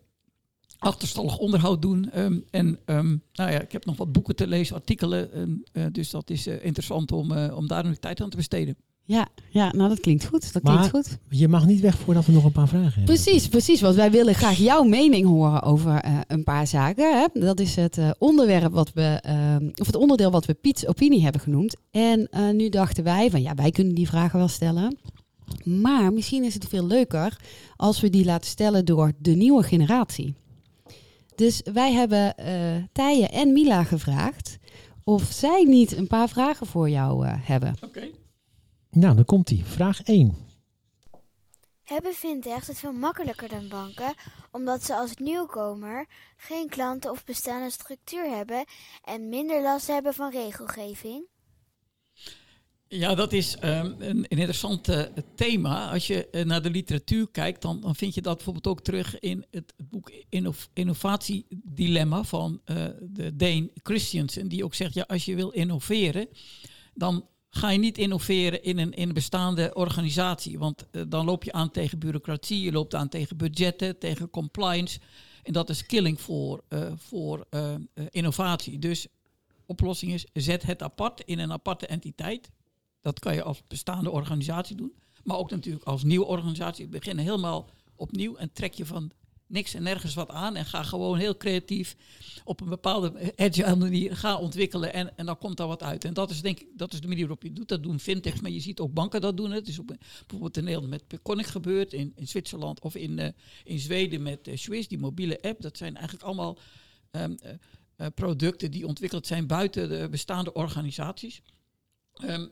achterstallig onderhoud doen. En nou ja, ik heb nog wat boeken te lezen, artikelen. En, dus dat is interessant om, om daar nu tijd aan te besteden. Ja, ja, nou dat klinkt goed. Dat Maar- klinkt goed. Je mag niet weg voordat we nog een paar vragen hebben. Precies, precies. Want wij willen graag jouw mening horen over eh, een paar zaken. Hè. Dat is het eh, onderwerp wat we, eh, of het onderdeel wat we Piets opinie hebben genoemd. En eh, nu dachten wij van ja, wij kunnen die vragen wel stellen. Maar misschien is het veel leuker als we die laten stellen door de nieuwe generatie. Dus wij hebben eh Tije en Mila gevraagd of zij niet een paar vragen voor jou eh, hebben. Oké. Nou, dan komt die. Vraag 1. hebben fintechs het veel makkelijker dan banken, omdat ze als nieuwkomer geen klanten of bestaande structuur hebben en minder last hebben van regelgeving? Ja, dat is um, een, een interessant uh, thema. Als je uh, naar de literatuur kijkt, dan, dan vind je dat bijvoorbeeld ook terug in het boek Innov Innovatiedilemma van uh, de Dane Christiansen. Die ook zegt, ja, als je wil innoveren, dan ga je niet innoveren in een, in een bestaande organisatie. Want dan loop je aan tegen bureaucratie, je loopt aan tegen budgetten, tegen compliance. En dat is killing voor, voor innovatie. Dus oplossing is, zet het apart in een aparte entiteit. Dat kan je als bestaande organisatie doen. Maar ook natuurlijk als nieuwe organisatie. Beginnen helemaal opnieuw en trek je van niks en nergens wat aan. En ga gewoon heel creatief op een bepaalde agile manier gaan ontwikkelen. En, en dan komt daar wat uit. En dat is denk ik, dat is de manier waarop je doet. Dat doen fintechs, maar je ziet ook banken dat doen. Het is bijvoorbeeld in Nederland met Peconic gebeurd. In, in Zwitserland of in, uh, in Zweden met uh, Swiss, die mobiele app. Dat zijn eigenlijk allemaal um, uh, producten die ontwikkeld zijn buiten de bestaande organisaties. Um,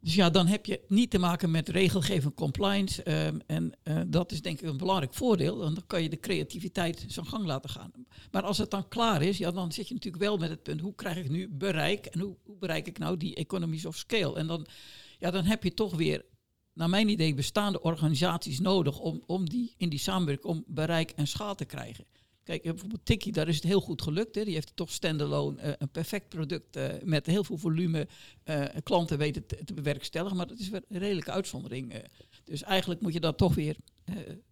dus ja, dan heb je niet te maken met regelgeving compliance. Um, en uh, dat is denk ik een belangrijk voordeel. Want dan kan je de creativiteit zijn gang laten gaan. Maar als het dan klaar is, ja, dan zit je natuurlijk wel met het punt... hoe krijg ik nu bereik en hoe, hoe bereik ik nou die economies of scale? En dan, ja, dan heb je toch weer, naar mijn idee, bestaande organisaties nodig... om, om die, in die samenwerking om bereik en schaal te krijgen. Kijk, bijvoorbeeld Tiki, daar is het heel goed gelukt. Hè. Die heeft toch standalone uh, een perfect product uh, met heel veel volume klanten weten te, te, bewerkstelligen. Maar dat is weer een redelijke uitzondering. dus eigenlijk moet je dat toch weer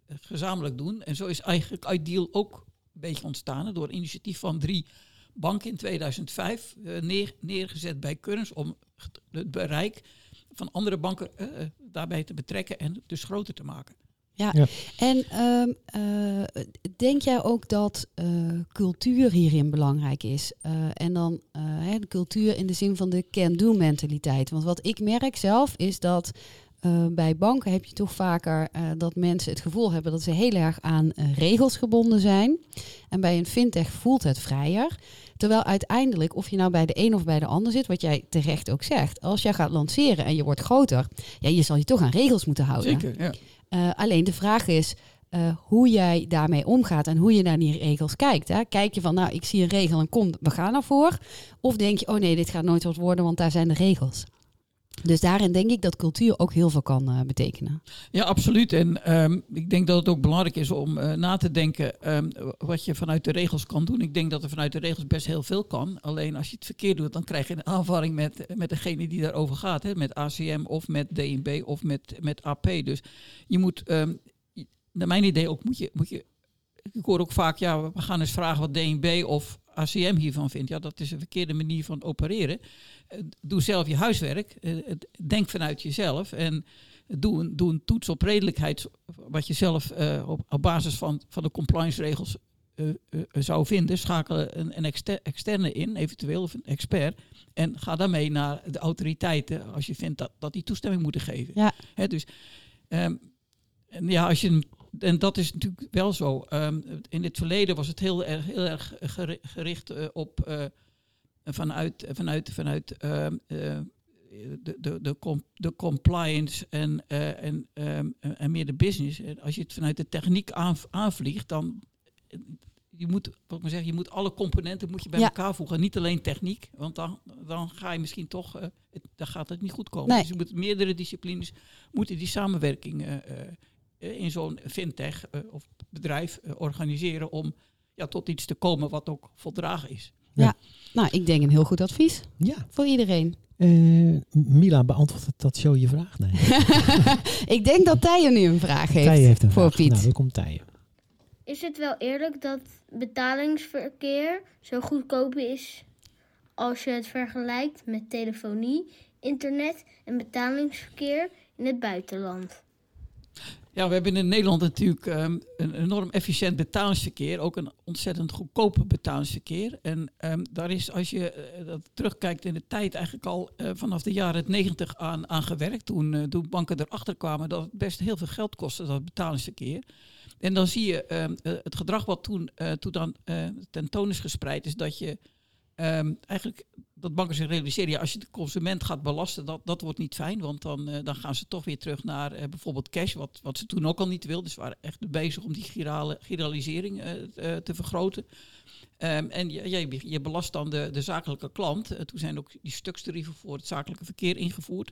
gezamenlijk doen. En zo is eigenlijk Ideal ook een beetje ontstaan door initiatief van drie banken in 2005 neer, neergezet bij Currens om het bereik van andere banken daarbij te betrekken en dus groter te maken. Ja, ja. en um, uh, denk jij ook dat uh, cultuur hierin belangrijk is? Uh, en dan de cultuur in de zin van de can-do mentaliteit. Want wat ik merk zelf is dat bij banken heb je toch vaker dat mensen het gevoel hebben dat ze heel erg aan regels gebonden zijn. En bij een fintech voelt het vrijer. Terwijl uiteindelijk, of je nou bij de een of bij de ander zit, wat jij terecht ook zegt, als jij gaat lanceren en je wordt groter, ja, je zal je toch aan regels moeten houden. Zeker, ja. Uh, alleen de vraag is uh, hoe jij daarmee omgaat en hoe je naar die regels kijkt. Hè? Kijk je van, nou, ik zie een regel en kom, we gaan ervoor. Of denk je, oh nee, dit gaat nooit wat worden, want daar zijn de regels. Dus daarin denk ik dat cultuur ook heel veel kan uh, betekenen. Ja, absoluut. En um, ik denk dat het ook belangrijk is om uh, na te denken um, wat je vanuit de regels kan doen. Ik denk dat er vanuit de regels best heel veel kan. Alleen als je het verkeerd doet, dan krijg je een aanvaring met, met degene die daarover gaat. Hè? Met ACM of met DNB of met, met AP. Dus je moet, um, naar mijn idee ook, moet je, moet je ik hoor ook vaak, ja, we gaan eens vragen wat DNB of ACM hiervan vindt. Ja, dat is een verkeerde manier van opereren. Doe zelf je huiswerk. Denk vanuit jezelf. En doe een, doe een toets op redelijkheid. Wat je zelf uh, op, op, basis van, van de compliance regels uh, uh, zou vinden. Schakel een, een exter externe in, eventueel of een expert. En ga daarmee naar de autoriteiten als je vindt dat, dat die toestemming moeten geven. Ja. Hè, dus um, en ja, als je en dat is natuurlijk wel zo. Um, in het verleden was het heel erg, heel erg gericht uh, op uh, vanuit, vanuit, vanuit uh, de, de, de, com de compliance en, en, um, en meer de business. Als je het vanuit de techniek aanvliegt, dan je moet, wat maar zeggen, je moet alle componenten moet je bij ja. elkaar voegen. Niet alleen techniek, want dan, dan ga je misschien toch, het, dan gaat het niet goed komen. Nee. Dus je moet meerdere disciplines moeten die samenwerking in zo'n fintech uh, of bedrijf uh, organiseren om ja, tot iets te komen wat ook voldragen is. Ja, ja. nou, ik denk een heel goed advies ja. voor iedereen. Uh, Mila, beantwoordt dat zo je vraag? Nee. [LAUGHS] ik denk dat Tije nu een vraag heeft, Tije heeft een voor vraag. Piet. Nou, dan komt Tije. Is het wel eerlijk dat betalingsverkeer zo goedkoop is als je het vergelijkt met telefonie, internet en betalingsverkeer in het buitenland? Ja, we hebben in Nederland natuurlijk um, een enorm efficiënt betalingsverkeer. Ook een ontzettend goedkoop betalingsverkeer. En um, daar is, als je uh, dat terugkijkt in de tijd, eigenlijk al uh, vanaf de jaren 90 aan, aan gewerkt. Toen, uh, toen banken erachter kwamen dat het best heel veel geld kostte, dat betalingsverkeer. En dan zie je um, het gedrag wat toen, toen dan tentoon is gespreid, is dat je ehm, eigenlijk dat banken zich realiseren, als je de consument gaat belasten, dat, dat wordt niet fijn. Want dan, eh, dan gaan ze toch weer terug naar eh, bijvoorbeeld cash, wat, wat ze toen ook al niet wilden. Dus ze waren echt bezig om die girale, giralisering eh, te vergroten. Ehm, en je, je, je belast dan de, de zakelijke klant. Toen zijn ook die stukstarieven voor het zakelijke verkeer ingevoerd.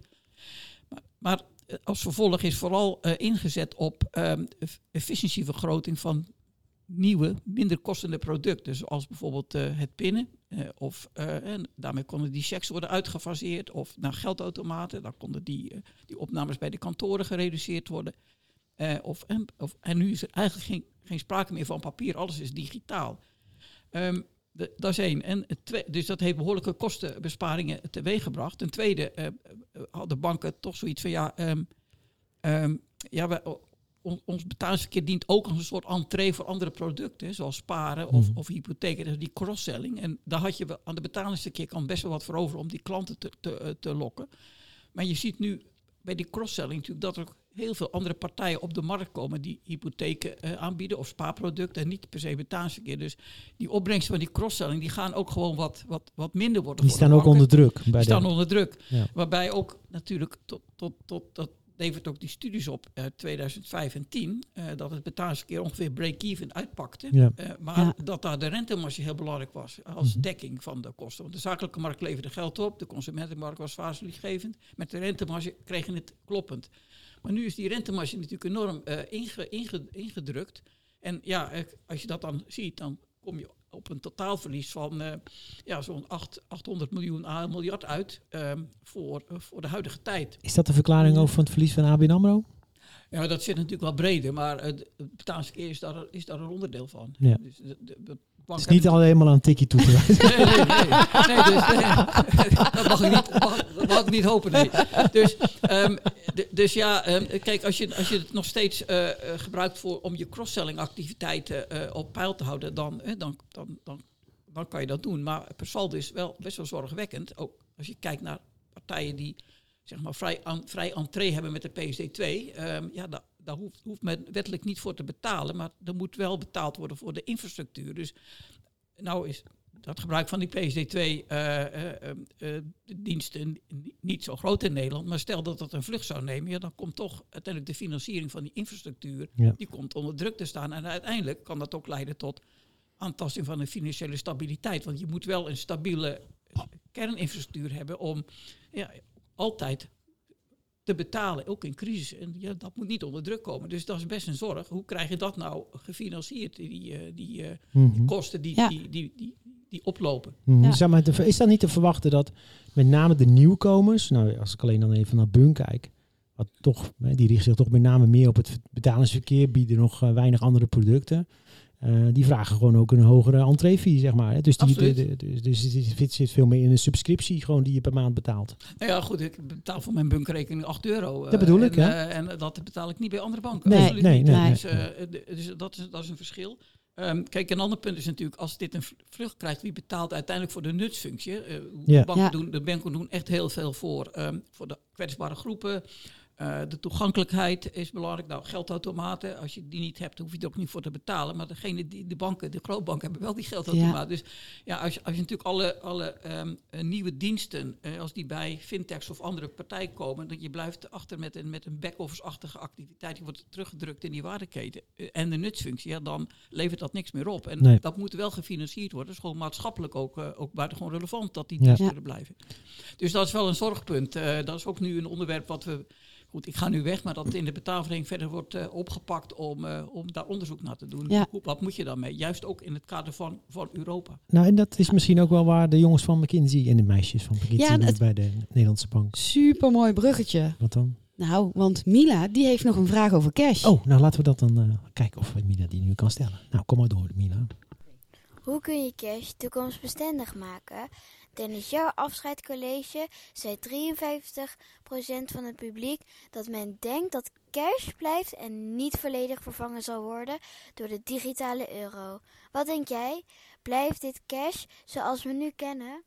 Maar, maar als vervolg is vooral ingezet op ehm, eff- efficiëntievergroting van nieuwe, minder kostende producten. Zoals bijvoorbeeld het pinnen. Eh, of, eh, en daarmee konden die checks worden uitgefaseerd. Of naar geldautomaten. Dan konden die, eh, die opnames bij de kantoren gereduceerd worden. Of, en, of, en nu is er eigenlijk geen, geen sprake meer van papier. Alles is digitaal. Ehm, de- dat is één. En twee, dus dat heeft behoorlijke kostenbesparingen teweeggebracht. Ten tweede hadden banken toch zoiets van ja, ehm, ehm, ja wij, o- on- ons betalingsverkeer dient ook als een soort entree voor andere producten, zoals sparen of, Mhm. of hypotheken, dus die cross-selling. En daar had je aan de betalingsverkeer kan best wel wat voor over om die klanten te, te, eh, te lokken. Maar je ziet nu bij die cross-selling natuurlijk dat er ook heel veel andere partijen op de markt komen die hypotheken eh, aanbieden of spaarproducten en niet per se betalingsverkeer. Dus die opbrengsten van die cross-selling die gaan ook gewoon wat, wat, wat minder worden. Die staan ook onder druk. Bij Die de, staan onder druk. Ja. Waarbij ook natuurlijk tot, tot, tot dat levert ook die studies op eh 2005 en 10 eh, dat het betalingsverkeer ongeveer break-even uitpakte. Ja. Eh, maar Ja. dat daar de rentemarge heel belangrijk was als Mhm. dekking van de kosten. Want de zakelijke markt leverde geld op, de consumentenmarkt was waarschuwingsgevend. Met de rentemarge kregen het kloppend. Maar nu is die rentemarge natuurlijk enorm eh, inge- inge- ingedrukt. En ja, als je dat dan ziet, dan kom je op een totaalverlies van eh, ja, zo'n 8 800 miljoen à een miljard uit ehm, voor, eh, voor de huidige tijd. Is dat de verklaring over van het verlies van ABN AMRO? Ja, dat zit natuurlijk wel breder, maar het betalingsverkeer is daar, is daar een onderdeel van. Ja. Dus de, de, de Het is niet alleen maar aan een tikkie toe te wijzen. Nee, nee, nee. nee dus, nee. dat mag ik niet, mag, dat mag ik niet hopen. Nee. Dus, ehm, dus ja, ehm, kijk, als je, als je het nog steeds eh, eh, gebruikt voor, om je cross-selling activiteiten eh, op peil te houden, dan, eh, dan, dan, dan, dan kan je dat doen. Maar per saldo is wel best wel zorgwekkend. Ook als je kijkt naar partijen die zeg maar, vrij, vrij entree hebben met de PSD2. ehm, ja, da- daar hoeft, hoeft men wettelijk niet voor te betalen, maar er moet wel betaald worden voor de infrastructuur. Dus nou is dat gebruik van die PSD2 eh, eh, eh, niet zo groot in Nederland. Maar stel dat dat een vlucht zou nemen, ja, dan komt toch uiteindelijk de financiering van die infrastructuur, Ja. die komt onder druk te staan. En uiteindelijk kan dat ook leiden tot aantasting van de financiële stabiliteit. Want je moet wel een stabiele kerninfrastructuur hebben om ja, altijd te betalen, ook in crisis. En ja, dat moet niet onder druk komen. Dus dat is best een zorg. Hoe krijg je dat nou gefinancierd, die, eh, die, eh, Mhm. kosten die, Ja. die, die, die, die oplopen? Mhm. Ja. Zeg maar, is dat niet te verwachten dat met name de nieuwkomers, nou als ik alleen dan even naar Bun kijk, wat toch, hè, die richten zich toch met name meer op het betalingsverkeer, bieden nog eh, weinig andere producten. Eh, die vragen gewoon ook een hogere entreefee, zeg maar. Hè. Dus, die, de, de- de- dus het zit, zit veel meer in een subscriptie gewoon die je per maand betaalt. Nou ja, goed, ik betaal voor mijn bunkrekening 8 euro. eh, Dat bedoel ik, en, hè? eh, en dat betaal ik niet bij andere banken. Nee, Absoluut nee, niet. nee, dus eh, dus dat, is, dat is een verschil. Ehm, kijk, een ander punt is natuurlijk, als dit een vl- vlucht krijgt, wie betaalt uiteindelijk voor de nutsfunctie? Eh, banken Ja. doen, de banken doen echt heel veel voor, ehm, voor de kwetsbare groepen. Eh, de toegankelijkheid is belangrijk. Nou, geldautomaten, als je die niet hebt, hoef je er ook niet voor te betalen. Maar degene die de banken, de grootbanken, hebben wel die geldautomaten. Dus ja, als je, als je natuurlijk alle, alle ehm, eh, nieuwe diensten, eh, als die bij fintechs of andere partijen komen, dat je blijft achter met een, met een back-office-achtige activiteit, die wordt teruggedrukt in die waardeketen en de nutsfunctie, ja, dan levert dat niks meer op. En Nee. dat moet wel gefinancierd worden. Dat is gewoon maatschappelijk ook, ook buitengewoon relevant dat die diensten Ja. er blijven. Dus dat is wel een zorgpunt. Dat is ook nu een onderwerp wat we. Goed, ik ga nu weg, maar dat in de betaalvereniging verder wordt eh, opgepakt om, eh, om daar onderzoek naar te doen. Ja. Hoe, wat moet je daarmee? Juist ook in het kader van, van Europa. Nou, en dat is misschien ook wel waar de jongens van McKinsey en de meisjes van McKinsey Ja, bij de Nederlandse bank. Super mooi bruggetje. Wat dan? Nou, want Mila, die heeft nog een vraag over cash. Oh, nou laten we dat dan eh, kijken of Mila die nu kan stellen. Nou, kom maar door, Mila. Hoe kun je cash toekomstbestendig maken? Tijdens jouw afscheidcollege zei 53% van het publiek dat men denkt dat cash blijft en niet volledig vervangen zal worden door de digitale euro. Wat denk jij? Blijft dit cash zoals we nu kennen?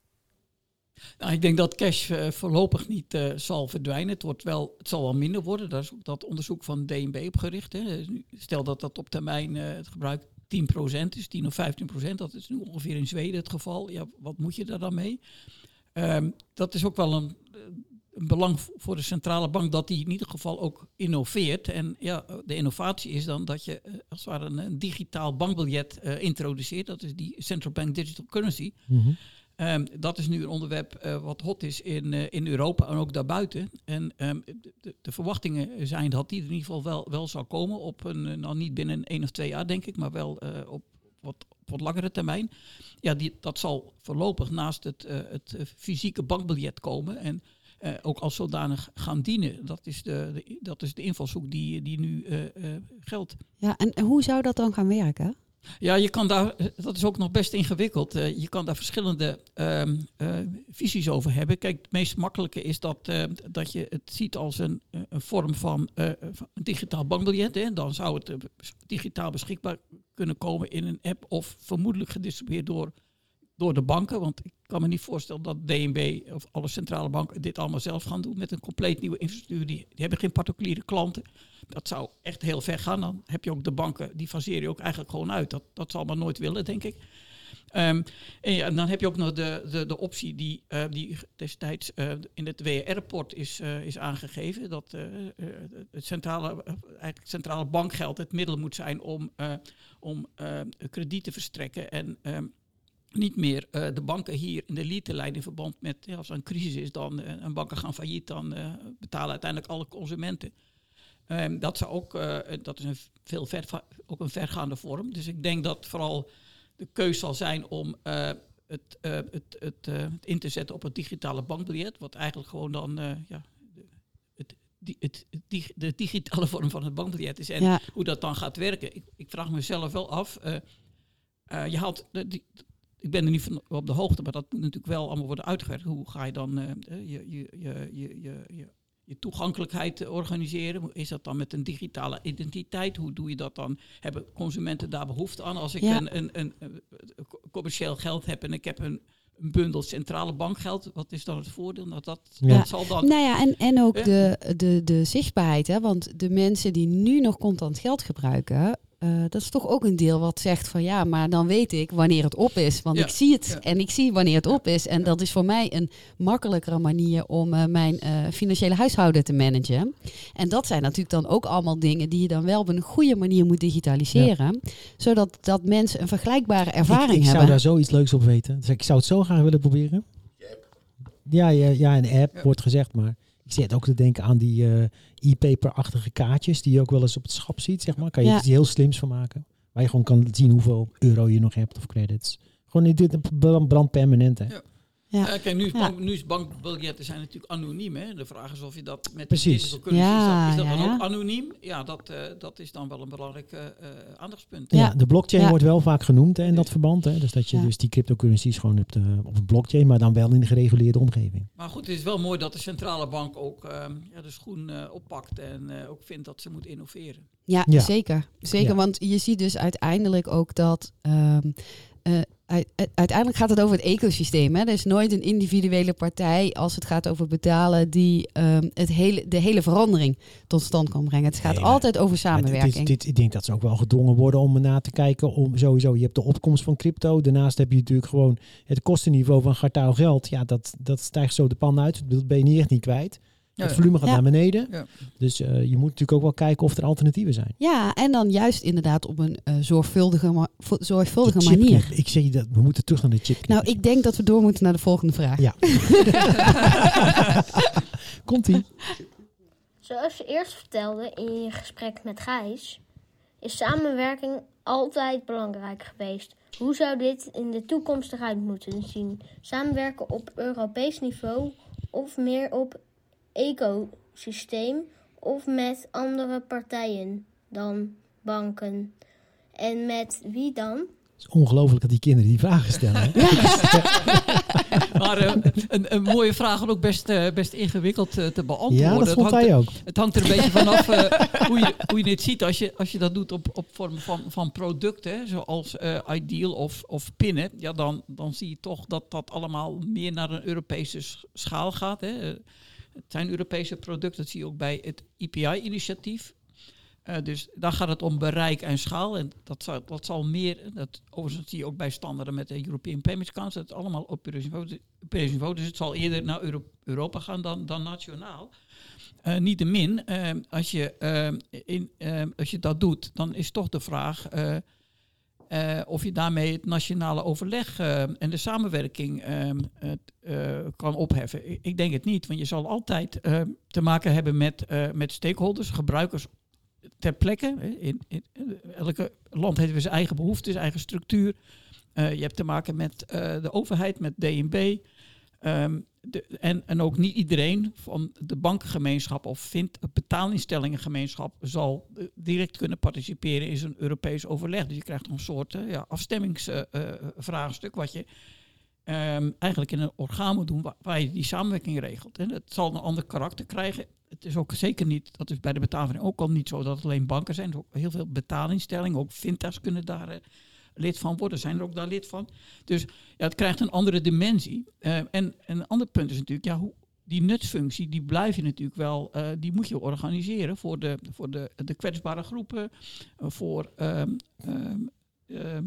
Nou, ik denk dat cash eh, voorlopig niet eh, zal verdwijnen. Het, wordt wel, het zal wel minder worden. Daar is ook dat onderzoek van DNB op gericht. Hè. Stel dat dat op termijn eh, het gebruik 10%, dus 10 of 15%. Dat is nu ongeveer in Zweden het geval. Ja, wat moet je daar dan mee? Ehm, dat is ook wel een, een belang voor de centrale bank dat die in ieder geval ook innoveert. En ja, de innovatie is dan dat je eh, als het ware een, een digitaal bankbiljet eh, introduceert. Dat is die central bank digital currency. Mhm. Ehm, dat is nu een onderwerp eh, wat hot is in, eh, in Europa en ook daarbuiten. En ehm, de, de verwachtingen zijn dat die er in ieder geval wel, wel zal komen op een, eh, nou niet binnen één of twee jaar denk ik, maar wel op wat, op wat langere termijn. Ja, die, dat zal voorlopig naast het, het fysieke bankbiljet komen en ook als zodanig gaan dienen. Dat is de, dat is de invalshoek die, die nu geldt. Ja, en hoe zou dat dan gaan werken? Ja, je kan daar, dat is ook nog best ingewikkeld. Eh, je kan daar verschillende ehm, eh, visies over hebben. Kijk, het meest makkelijke is dat, eh, dat je het ziet als een, een vorm van een digitaal bankbiljet. Hè. Dan zou het digitaal beschikbaar kunnen komen in een app of vermoedelijk gedistribueerd door, door de banken. Want ik kan me niet voorstellen dat DNB of alle centrale banken dit allemaal zelf gaan doen met een compleet nieuwe infrastructuur. Die, die hebben geen particuliere klanten. Dat zou echt heel ver gaan. Dan heb je ook de banken, die faseer je ook eigenlijk gewoon uit. Dat, dat zal maar nooit willen, denk ik. Ehm, en, ja, dan heb je ook nog de, de, de optie die, eh, die destijds eh, in het WR-rapport is, eh, is aangegeven. Dat het centrale, eigenlijk centrale bankgeld het middel moet zijn om, om krediet te verstrekken. En ehm, niet meer eh, de banken hier in de elite lijn in verband met ja, als er een crisis is, dan eh, en banken gaan failliet, dan eh, betalen uiteindelijk alle consumenten. Ehm, dat, zou ook, dat is een veel ver, ook een vergaande vorm. Dus ik denk dat vooral de keus zal zijn om het, het, het, het in te zetten op het digitale bankbiljet. Wat eigenlijk gewoon dan ja, het, die, het, dig- de digitale vorm van het bankbiljet is. En Ja. hoe dat dan gaat werken. Ik, ik vraag mezelf wel af. je haalt de, die, ik ben er niet van op de hoogte, maar dat moet natuurlijk wel allemaal worden uitgewerkt. Hoe ga je dan eh, je, je, je, je, je, je, toegankelijkheid eh, organiseren? Is dat dan met een digitale identiteit? Hoe doe je dat dan? Hebben consumenten daar behoefte aan? Als ik Ja. een, een, een, een commercieel geld heb en ik heb een, een bundel centrale bankgeld, wat is dan het voordeel? Nou, dat, Ja. dat zal dan. Nou ja, en, en ook de, de, de zichtbaarheid. Hè? Want de mensen die nu nog contant geld gebruiken, eh, dat is toch ook een deel wat zegt van ja, maar dan weet ik wanneer het op is. Want Ja. ik zie het Ja. en ik zie wanneer het op is. En dat is voor mij een makkelijkere manier om eh, mijn eh, financiële huishouden te managen. En dat zijn natuurlijk dan ook allemaal dingen die je dan wel op een goede manier moet digitaliseren. Zodat dat mensen een vergelijkbare ervaring ik, ik zou hebben. daar zoiets leuks op weten. Dus ik zou het zo graag willen proberen. Ja, ja, ja, een app Ja. wordt gezegd, maar ik zit ook te denken aan die eh e-paper-achtige kaartjes die je ook wel eens op het schap ziet, zeg maar. Kan je Ja. iets heel slims van maken. Waar je gewoon kan zien hoeveel euro je nog hebt of credits. Gewoon dit brand, brand permanent, hè. Ja. Ja. Eh, kijk, nu is, Ja. bank, nu is bankbiljetten zijn natuurlijk anoniem. Hè? De vraag is of je dat met Precies. digital currency, Ja, is dat, is dat ja, dan ja. ook anoniem? Ja, dat, eh, dat is dan wel een belangrijk eh, eh, aandachtspunt. Ja. Ja. de blockchain Ja. wordt wel vaak genoemd hè, in dat verband. Hè. Dus dat je Ja. dus die cryptocurrencies gewoon hebt op een blockchain, maar dan wel in een gereguleerde omgeving. Maar goed, het is wel mooi dat de centrale bank ook ehm, ja, de schoen eh, oppakt en eh, ook vindt dat ze moet innoveren. Ja, Ja. zeker. Zeker, Ja. want je ziet dus uiteindelijk ook dat... ehm, eh, uiteindelijk gaat het over het ecosysteem. Hè? Er is nooit een individuele partij als het gaat over betalen... die ehm, het hele, de hele verandering tot stand kan brengen. Het gaat Nee, altijd over samenwerking. Dit, dit, ik denk dat ze ook wel gedwongen worden om na te kijken. Om sowieso, je hebt de opkomst van crypto. Daarnaast heb je natuurlijk gewoon het kostenniveau van gartaal geld. Ja, dat, dat stijgt zo de pan uit. Dat ben je niet echt niet kwijt. Het volume gaat Ja. naar beneden. Ja. Dus eh, je moet natuurlijk ook wel kijken of er alternatieven zijn. Ja, en dan juist inderdaad op een eh, zorgvuldige, ma- zorgvuldige manier. Ik zeg je dat we moeten terug naar de chip. Nou, ik denk dat we door moeten naar de volgende vraag. Ja. [LAUGHS] Komt ie. Zoals je eerst vertelde in je gesprek met Gijs, is samenwerking altijd belangrijk geweest. Hoe zou dit in de toekomst eruit moeten zien? Samenwerken op Europees niveau of meer op ecosysteem of met andere partijen dan banken? En met wie dan? Het is ongelooflijk dat die kinderen die vragen stellen. [LAUGHS] [LAUGHS] Maar eh, een, een mooie vraag en ook best, eh, best ingewikkeld eh, te beantwoorden. Ja, dat Het vond hangt hij ook. Het hangt er een beetje vanaf eh, hoe, je, hoe je dit ziet. Als je, als je dat doet op, op vorm van, van producten, zoals eh, Ideal of, of Pinnen, ja, dan, dan zie je toch dat dat allemaal meer naar een Europese sch- schaal gaat. Hè. Het zijn Europese producten, dat zie je ook bij het EPI-initiatief. Eh, dus daar gaat het om bereik en schaal. En dat zal, dat zal meer, dat, overigens zie je ook bij standaarden met de European Payments Council, dat is allemaal op Europees niveau. Dus het zal eerder naar Euro- Europa gaan dan, dan nationaal. Eh Niettemin, eh, als, je, in, als je dat doet, dan is toch de vraag eh, of je daarmee het nationale overleg eh, en de samenwerking eh, kan opheffen. Ik, denk het niet, want je zal altijd te maken hebben met, met stakeholders, gebruikers ter plekke. In, in, elke land heeft weer zijn eigen behoeften, zijn eigen structuur. Je hebt te maken met de overheid, met DNB. Ehm, en, en ook niet iedereen van de bankengemeenschap of vindt een betaalinstellingengemeenschap zal eh, direct kunnen participeren in zo'n Europees overleg. Dus je krijgt een soort eh, afstemmingsvraagstuk wat je ehm, eigenlijk in een orgaan moet doen waar, je die samenwerking regelt. En het zal een ander karakter krijgen. Het is ook zeker niet, dat is bij de betaling ook al niet zo dat het alleen banken zijn. Ook heel veel betaalinstellingen, ook fintechs kunnen daar eh, lid van worden, zijn er ook daar lid van. Dus ja, het krijgt een andere dimensie. Eh, en, en een ander punt is natuurlijk, ja, hoe, die nutsfunctie, die blijf je natuurlijk wel, eh, die moet je organiseren voor de, voor de, de kwetsbare groepen, eh, voor ehm, ehm, ehm,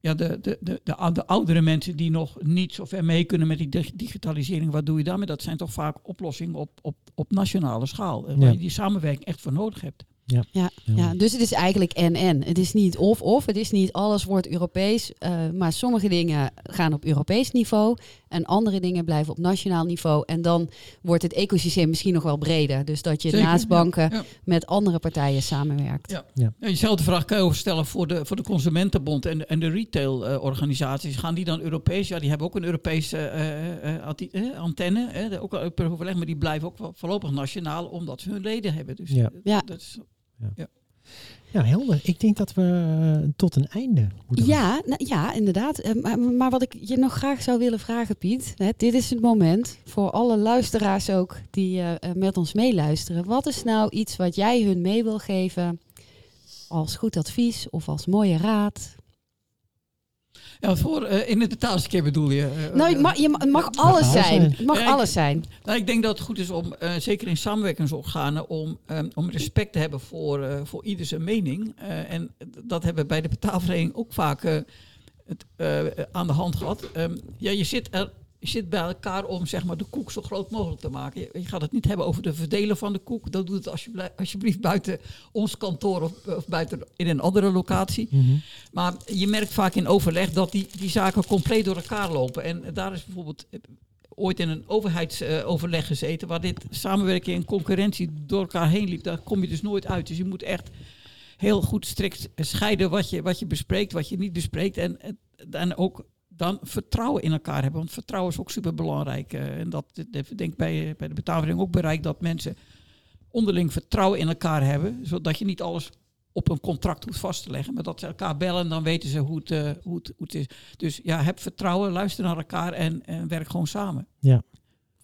ja, de, de, de, de, ou- de oudere mensen die nog niet zo ver mee kunnen met die dig- digitalisering. Wat doe je daarmee? Dat zijn toch vaak oplossingen op, op, op nationale schaal, waar Ja. je die samenwerking echt voor nodig hebt. Ja, ja, dus het is eigenlijk en-en. Het is niet of-of. Het is niet alles wordt Europees. eh, maar sommige dingen gaan op Europees niveau. En andere dingen blijven op nationaal niveau. En dan wordt het ecosysteem misschien nog wel breder. Dus dat je Zeker, naast ja, banken ja. met andere partijen samenwerkt. Ja. Ja. Ja, jezelfde vraag kan je ook stellen voor de, voor de Consumentenbond en de, en de retailorganisaties. Gaan die dan Europees? Ja, die hebben ook een Europese eh, eh, antenne, hè, ook al per overleg, maar die blijven ook wel voorlopig nationaal omdat ze hun leden hebben. Dus Ja. Ja. dat is, Ja, helder. Ik denk dat we eh, tot een einde moeten. Ja, nou, ja inderdaad. Eh, Maar, maar wat ik je nog graag zou willen vragen, Piet. Hè, dit is het moment voor alle luisteraars ook die eh, met ons meeluisteren. Wat is nou iets wat jij hun mee wil geven als goed advies of als mooie raad? Ja, voor eh, in het betaalsysteem bedoel je? eh, nou, je eh, mag, je mag, alles zijn. Het mag Ja, alles zijn. Nou, ik denk dat het goed is om, zeker in samenwerkingsorganen, om, ehm, om respect te hebben voor, voor ieder zijn mening. En dat hebben we bij de betaalvereniging ook vaak het, aan de hand gehad. Ehm, ja, je zit, er, je zit bij elkaar om zeg maar, de koek zo groot mogelijk te maken. Je, je gaat het niet hebben over de verdelen van de koek. Dat doet het alsjeblieft, alsjeblieft buiten ons kantoor of, of buiten in een andere locatie. Mhm. Maar je merkt vaak in overleg dat die, die zaken compleet door elkaar lopen. En daar is bijvoorbeeld eh, ooit in een overheidsoverleg gezeten... waar dit samenwerking en concurrentie door elkaar heen liep. Daar kom je dus nooit uit. Dus je moet echt heel goed strikt scheiden wat je, wat je bespreekt, wat je niet bespreekt. En, en ook dan vertrouwen in elkaar hebben. Want vertrouwen is ook superbelangrijk. eh, en dat denk ik bij, bij de betaalvereniging ook bereikt... dat mensen onderling vertrouwen in elkaar hebben. Zodat je niet alles op een contract hoeft vast te leggen. Maar dat ze elkaar bellen, dan weten ze hoe het, eh, hoe het, hoe het is. Dus ja, heb vertrouwen, luister naar elkaar en, en werk gewoon samen. Dat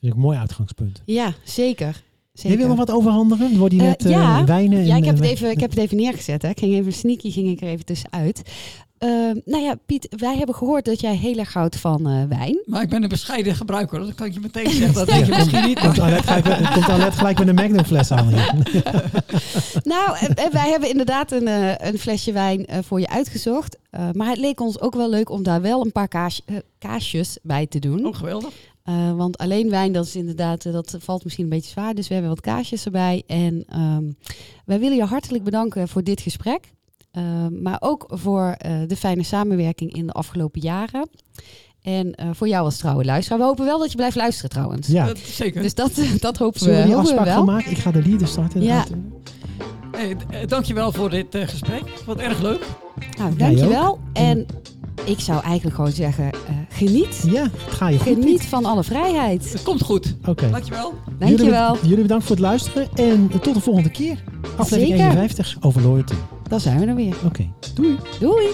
is een mooi uitgangspunt. Ja, zeker. Zeker. wil nog wat overhandigen? Er wordt Eh, net eh, ja. wijnen en... Ja, ik heb, eh, het even, ik heb het even neergezet. Hè. Ik ging even sneaky, ging ik er even tussenuit. Ehm, nou ja, Piet, wij hebben gehoord dat jij heel erg houdt van eh, wijn. Maar ik ben een bescheiden gebruiker, dat kan ik je meteen zeggen. Dat [LAUGHS] weet je misschien niet. Komt Alet gelijk, met- komt Alet gelijk met een Magnum fles aan hier. [LAUGHS] Nou, wij hebben inderdaad een, eh, een flesje wijn eh, voor je uitgezocht. Eh, maar het leek ons ook wel leuk om daar wel een paar kaas, kaasjes bij te doen. Oh, geweldig. Eh, want alleen wijn, dat is inderdaad, dat valt misschien een beetje zwaar. Dus we hebben wat kaasjes erbij. En ehm, wij willen je hartelijk bedanken voor dit gesprek. Eh, maar ook voor eh, de fijne samenwerking in de afgelopen jaren. En eh, voor jou als trouwe luisteraar. We hopen wel dat je blijft luisteren trouwens. Ja. Dat, zeker. Dus dat, dat hopen Zullen we we, hopen we afspraak wel. maken? Ik ga de lieden starten. Ja. Hey, eh, dankjewel voor dit eh, gesprek. Wat erg leuk. Nou, dankjewel. En ik zou eigenlijk gewoon zeggen, eh, geniet. Ja, het ga je goed. Geniet van alle vrijheid. Het komt goed. Oké. Dankjewel. Dankjewel. Jullie, jullie bedankt voor het luisteren en tot de volgende keer. Aflevering Zeker. 51 over loyalty. Dan zijn we er weer. Oké, doei. Doei.